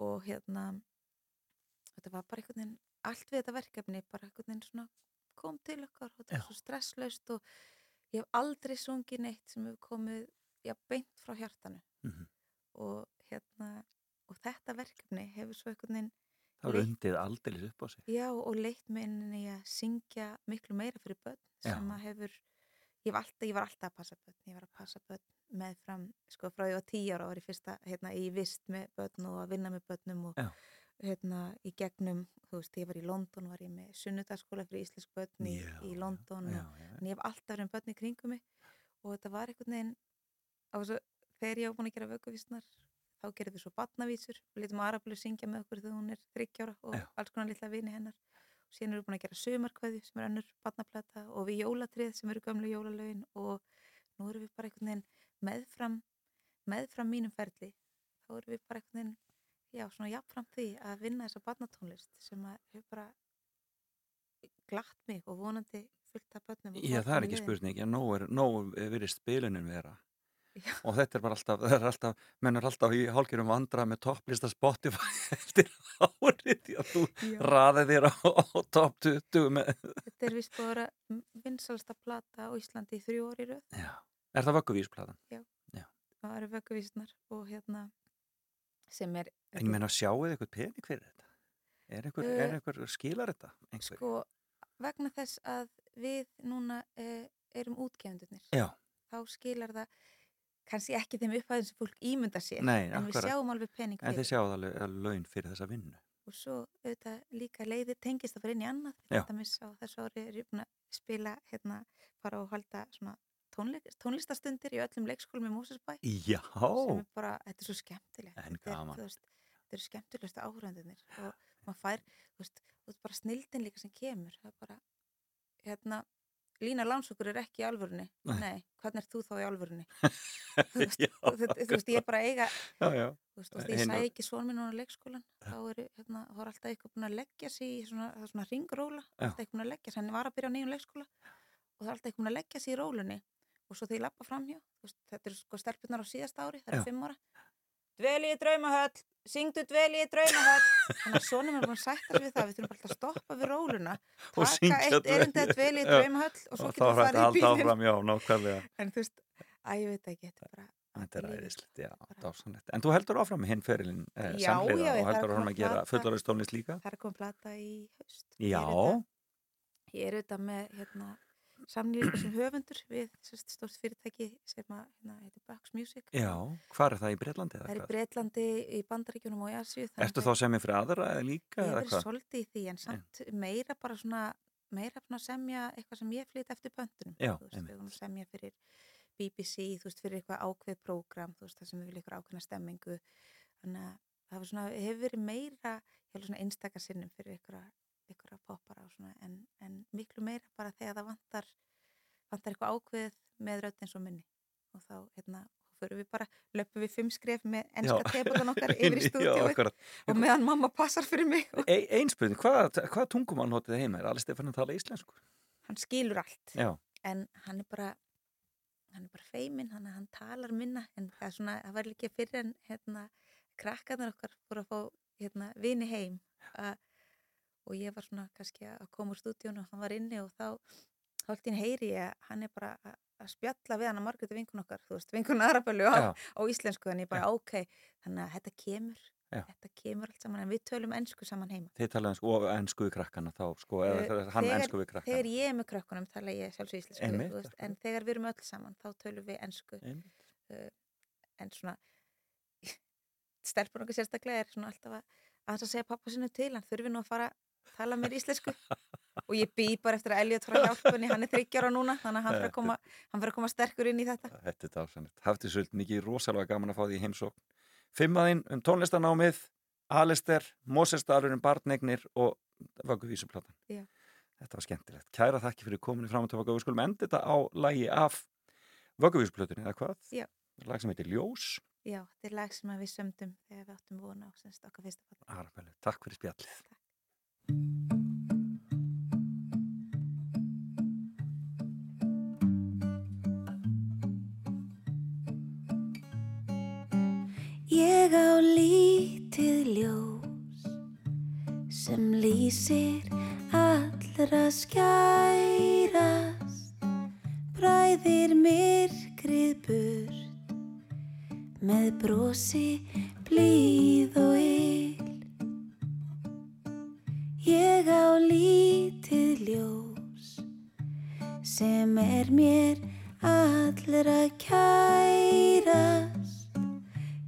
og hérna þetta var bara einhvern veginn allt við þetta verkefni bara einhvern veginn svona kom til okkar og þetta var svo stresslaust og ég hef aldrei sungið neitt sem hefur komið já, beint frá hjartanu
Mhm.
og hérna og þetta verkefni hefur svo einhvern veginn
Það var undið aldeilis upp á sig.
Já, og leitt mig inn í að syngja miklu meira fyrir börn
Já.
sem að hefur, ég var alltaf, ég var alltaf að passa börn, ég var að passa börn með fram, sko frá ég var tíu ára og var ég fyrsta, hérna, í vist með börn og að vinna með börnum og
Já.
Hérna, í gegnum, þú veist, ég var í London, var ég með sunnudagsskóla fyrir íslensk börn í,
Já,
í London
já,
og, en ég hef alltaf verið með börn í kringum mig og þetta var einhvern veginn, á þessu, þegar ég var búin að gera vökuvísnar, þá gerðum við svo batnavísur, við litum Arablu syngja með okkur þegar hún er þryggjára og
Já.
alls konar litla vini hennar. Og síðan erum við búin að gera sömarkveðju sem er önnur batnaplata og við jólatrið sem eru gömlu jólalögin og nú erum við bara einhvern veginn meðfram meðfram mínum ferli. Þá erum við bara einhvern veginn já, svona jafnfram því að vinna þessa batnatónlist sem að hefur bara glatt mig og vonandi fullt af börnum
Já, það er ekki spurning, en nóg er, nóg er verið spilunin vera.
Já.
Og þetta er bara alltaf, <laughs> er alltaf, menn er alltaf í hálfgerðum vandra með topplista Spotify <laughs> eftir árið því að þú
Já.
raðið þér á, á top 20 með,
Þetta er vist vera vinsalasta plata á Íslandi í þrjú orði röð
já, er það vögguvísplatan?
Já.
Já.
það eru vögguvísnar og hérna sem er
En ég menna, sjáuð eitthvað pening fyrir þetta? Er einhver,
Eh,
er einhver skilar þetta? Einhver?
sko vegna þess að við núna uh, erum útgefendurnir
Já.
þá skilar það kannski ekki þeim upphæðin sem fólk ímynda sér
Nei,
en við
akkurat.
sjáum alveg pening
En
fyrir
þið sjáuð alveg alveg laun fyrir þessa vinnu.
og svo auðvitað líka leiðir tengist að fara inn í annað þetta mis á þessu ári er ég búin að spila hérna, fara og halda svona tónleik, tónlistastundir í öllum leikskólum í Mósesbæ
Já.
sem er bara, þetta er svo skemmtilegt
En gaman.
þú veist, þetta eru skemmtilegustu áhörðandunir og maður fær, þú veist, þú veist bara snildin líka sem kemur það er bara, hérna Lína Lánsokur er ekki í alvörunni <laughs>
Nei.
hvernig er þú þá í alvörunni <laughs> þú veist, þú veist, þú veist, ég er bara eiga
Já, já.
þú veist, og því ég sæði ekki svon minn á leikskólan þá eru, hérna, þá er alltaf eitthvað búin að leggja sig í svona, svona ringróla alltaf eitthvað búin að leggja sig, hann var að byrja á nýjum leikskóla og það er alltaf eitthvað búin að leggja sig í rólunni og svo þegar ég lappa framhjá þú veist, þetta eru sko stelpunar á síðasta ári, það eru fimm ára. Dveli í draumahöll, syngdu dveli í draumahöll. Þannig að sonum er búin að sætta sig við það við þurfum alltaf að stoppa við róluna taka eitt erindi að dveli í draumahöll og svo
þetta að
farið í
nákvæmlega.
en þú veist, að ég veit ekki, þetta er bara
Þetta er æðislegt, já, dásanlegt. En þú heldur áfram hinn ferilinn eh,
já,
og heldur áfram að gera fullorðistónlist líka?
það er koma plata í haust.
Já,
Ég er auðvitað með hérna, samlýringu sem <clears throat> höfundur við stórt fyrirtæki sem að, hérna, heitir Bucks Music.
já, hvað er það í Breitlandi
Það er í? Breitlandi, í Bandaríkjunum og í Asíu.
Ertu þá sem er fyrir aðra eða líka
Ég
hvað?
svolítið í því en samt meira bara svona, meira svona semja eitthvað sem ég flyt eftir pöntunum.
Já,
þú veist, semja fyrir BBC, þú veist, fyrir eitthvað ákveð prógram, þú veist, það sem við viljum eitthvað ákveðna stemmingu. Þannig að það svona, hefur verið meira, einstakar sinnum fyrir eitthvað, eitthvað poppara og svona, en, en miklu meira bara þegar það vantar, vantar eitthvað ákveð með rödd eins og minni. Og þá, hérna, fyrir við bara, löpum við fimm skref með enska
Já.
teiputan okkar <laughs> yfir í
akkurat.
og meðan mamma passar fyrir mig.
E Einn spurning, hvað, hvað tungumál notið þið heima? Er alveg Stefán að tala íslensku?
Hann skilur allt.
Já,
en hann er bara hann er bara feiminn, hann, hann talar minna en það er svona, það var líka fyrir en hérna, krakkarnir okkar fóru að fá hérna, vini heim a, og ég var svona kannski að koma úr stúdíun og hann var inni og þá ín heyri ég að hann er bara að, spjalla við hann að margæti vinkun okkar, þú veist, vinkun
Já.
á, á íslensku, en ég bara ok þannig að þetta kemur,
Já.
þetta kemur allt saman en við tölum ennsku saman heima
þið talaðu ensku og ensku við krakkana þá, sko, eða
uh,
hann
þegar-
ensku við krakkana.
Þegar ég er með krökkunum tala ég sjálfsög íslensku veist, en þegar við erum öll saman þá tölum við
Einmitt.
uh, en svona <laughs> stelpur okkur sérstaklega er svona alltaf að að segja pappa sinu til hann þurfi nú að fara tala mér íslensku og ég bý bara eftir að Elliot frá hjálpunni hann er þryggjára núna þannig að hann fyrir að koma, hann fyrir að koma sterkur inn í þetta
Þetta er dásanlegt. Hafði svolít mikið rosalega gaman að fá því heimsókn. Fimmaðinn um tónlistanámið, Alister, Mosesdalurinn, Barnegnir og Vögguvísuplatan.
Já.
Þetta var skemmtilegt. Kæra þakki fyrir kominni fram og til Vöggu. Við skulum enda þetta á lægi af Vögguvísuplutunni, eða hvað?
Já.
lag sem heitir Ljós
Já, þetta er lag sem við sömdum þegar við áttum vona á semst okkar fyrsta
takk fyrir spjallið
Ég á lítið ljós sem lýsir allra skærast. Bræðir myrkrið burt með brosi blíð og ill lítið ljós sem er mér allra kærast.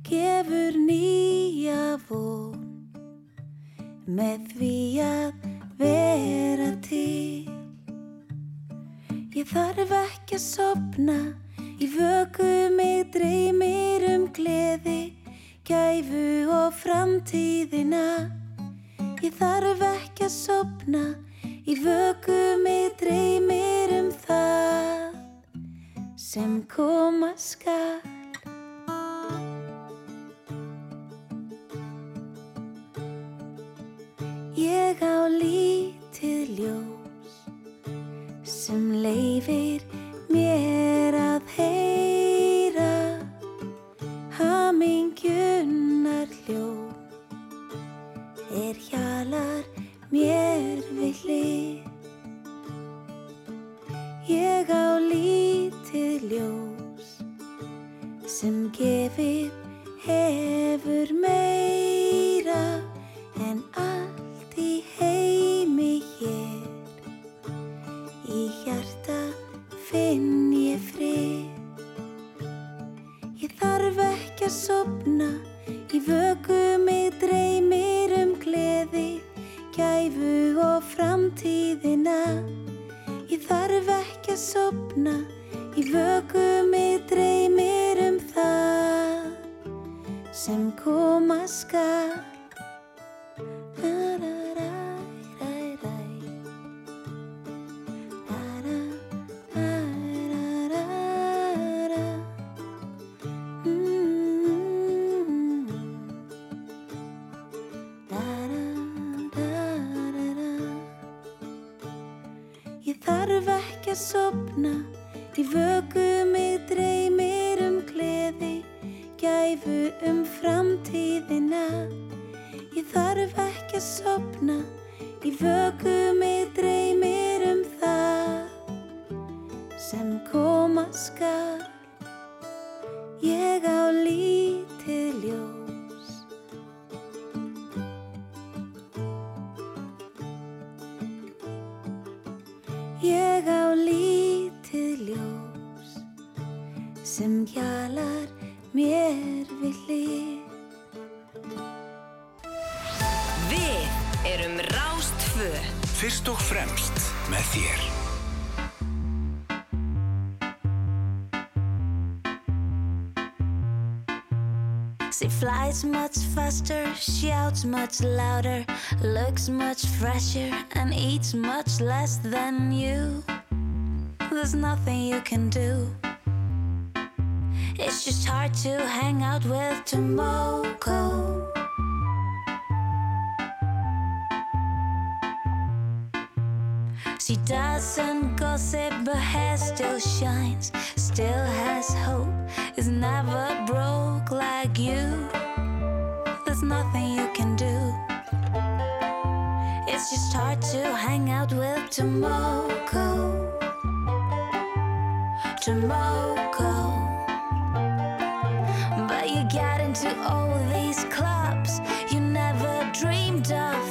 Gefur nýja von með því að vera til. Ég þarf ekki að sopna í vöku mig dreymir um gleði gæfu og framtíðina Ég þarf ekki að sopna í vöku mig dreymir um það sem koma skal. Ég á lítið ljós Í vöku mig dreymir um það Sem koma skal
Fyrst og fremst með þér
She flies much faster, shouts much louder, looks much fresher, and eats much less than you. There's nothing you can do. It's just hard to hang out with Tomoko. Doesn't gossip, but hair still shines, still has hope, is never broke like you. There's nothing you can do. It's just hard to hang out with Tomoko. Tomoko. But you get into all these clubs you never dreamed of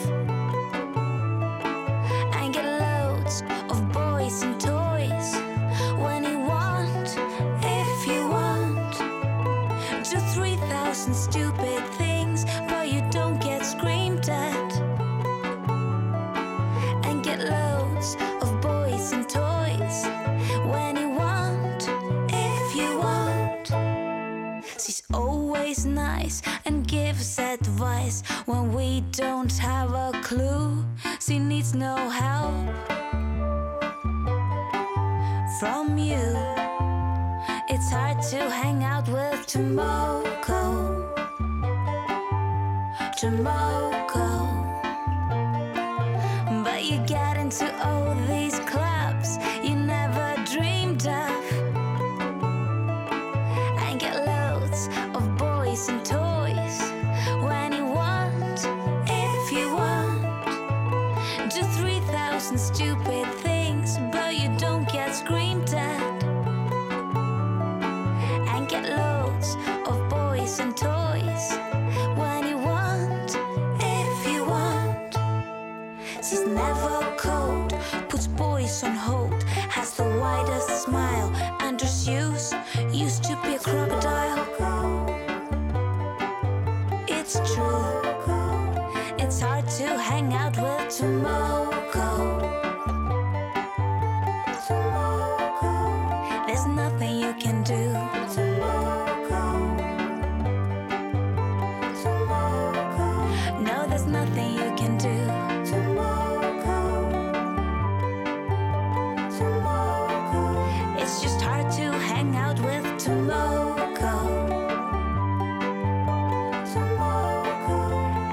It's just hard to hang out with Tomoko.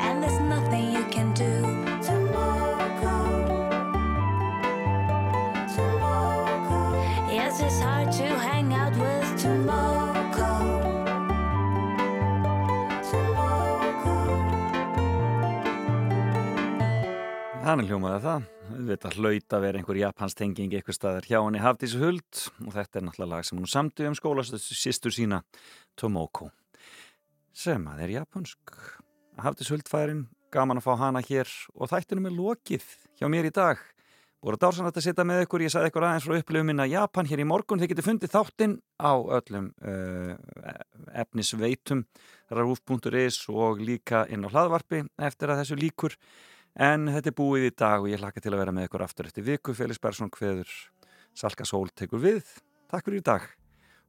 And there's nothing you can do. Yes, it's hard to hang out with Tomoko.
Þannig hljómaði það. Þetta hlaut að vera einhver japansk tenging eitthvað staðar hjá henni Hafdísi Huld og þetta er náttúrulega lag sem hún samti um skólasýstur sína Tomoko sem að er japansk. Hafdís Huld færin, gaman að fá hana hér og þættinum er lokið hjá mér í dag. Voru dársanat að setja með ykkur, ég sagði ykkur aðeins frá upplifum minna Japan hér í morgun, þið getur fundið þáttinn á öllum uh, efnisveitum, rúf.is og líka inn á hlaðvarpi eftir að þessu líkur. En þetta er búið í dag og ég hlakka til að vera með ykkur aftur eftir viku. Félix Bersson hveður Salka Sól tekur við. Takk fyrir í dag.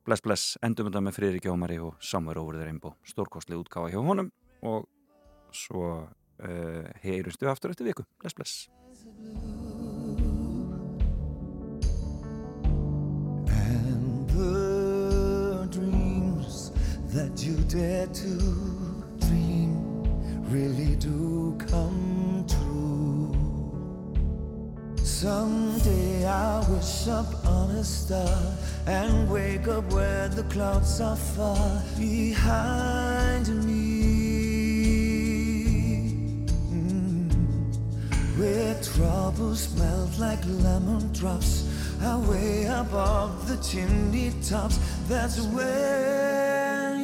Bless, bless. Endum þetta með Friðrik Jómari og Samver Over the Rainbow. Stórkostli útgáfa hjá honum og svo uh, heyrumstu aftur eftir viku. Bless, bless.
And the dreams that you dare to dream really do come Someday I'll wish up on a star and wake up where the clouds are far behind me. Mm. Where troubles melt like lemon drops Away above the chimney tops That's where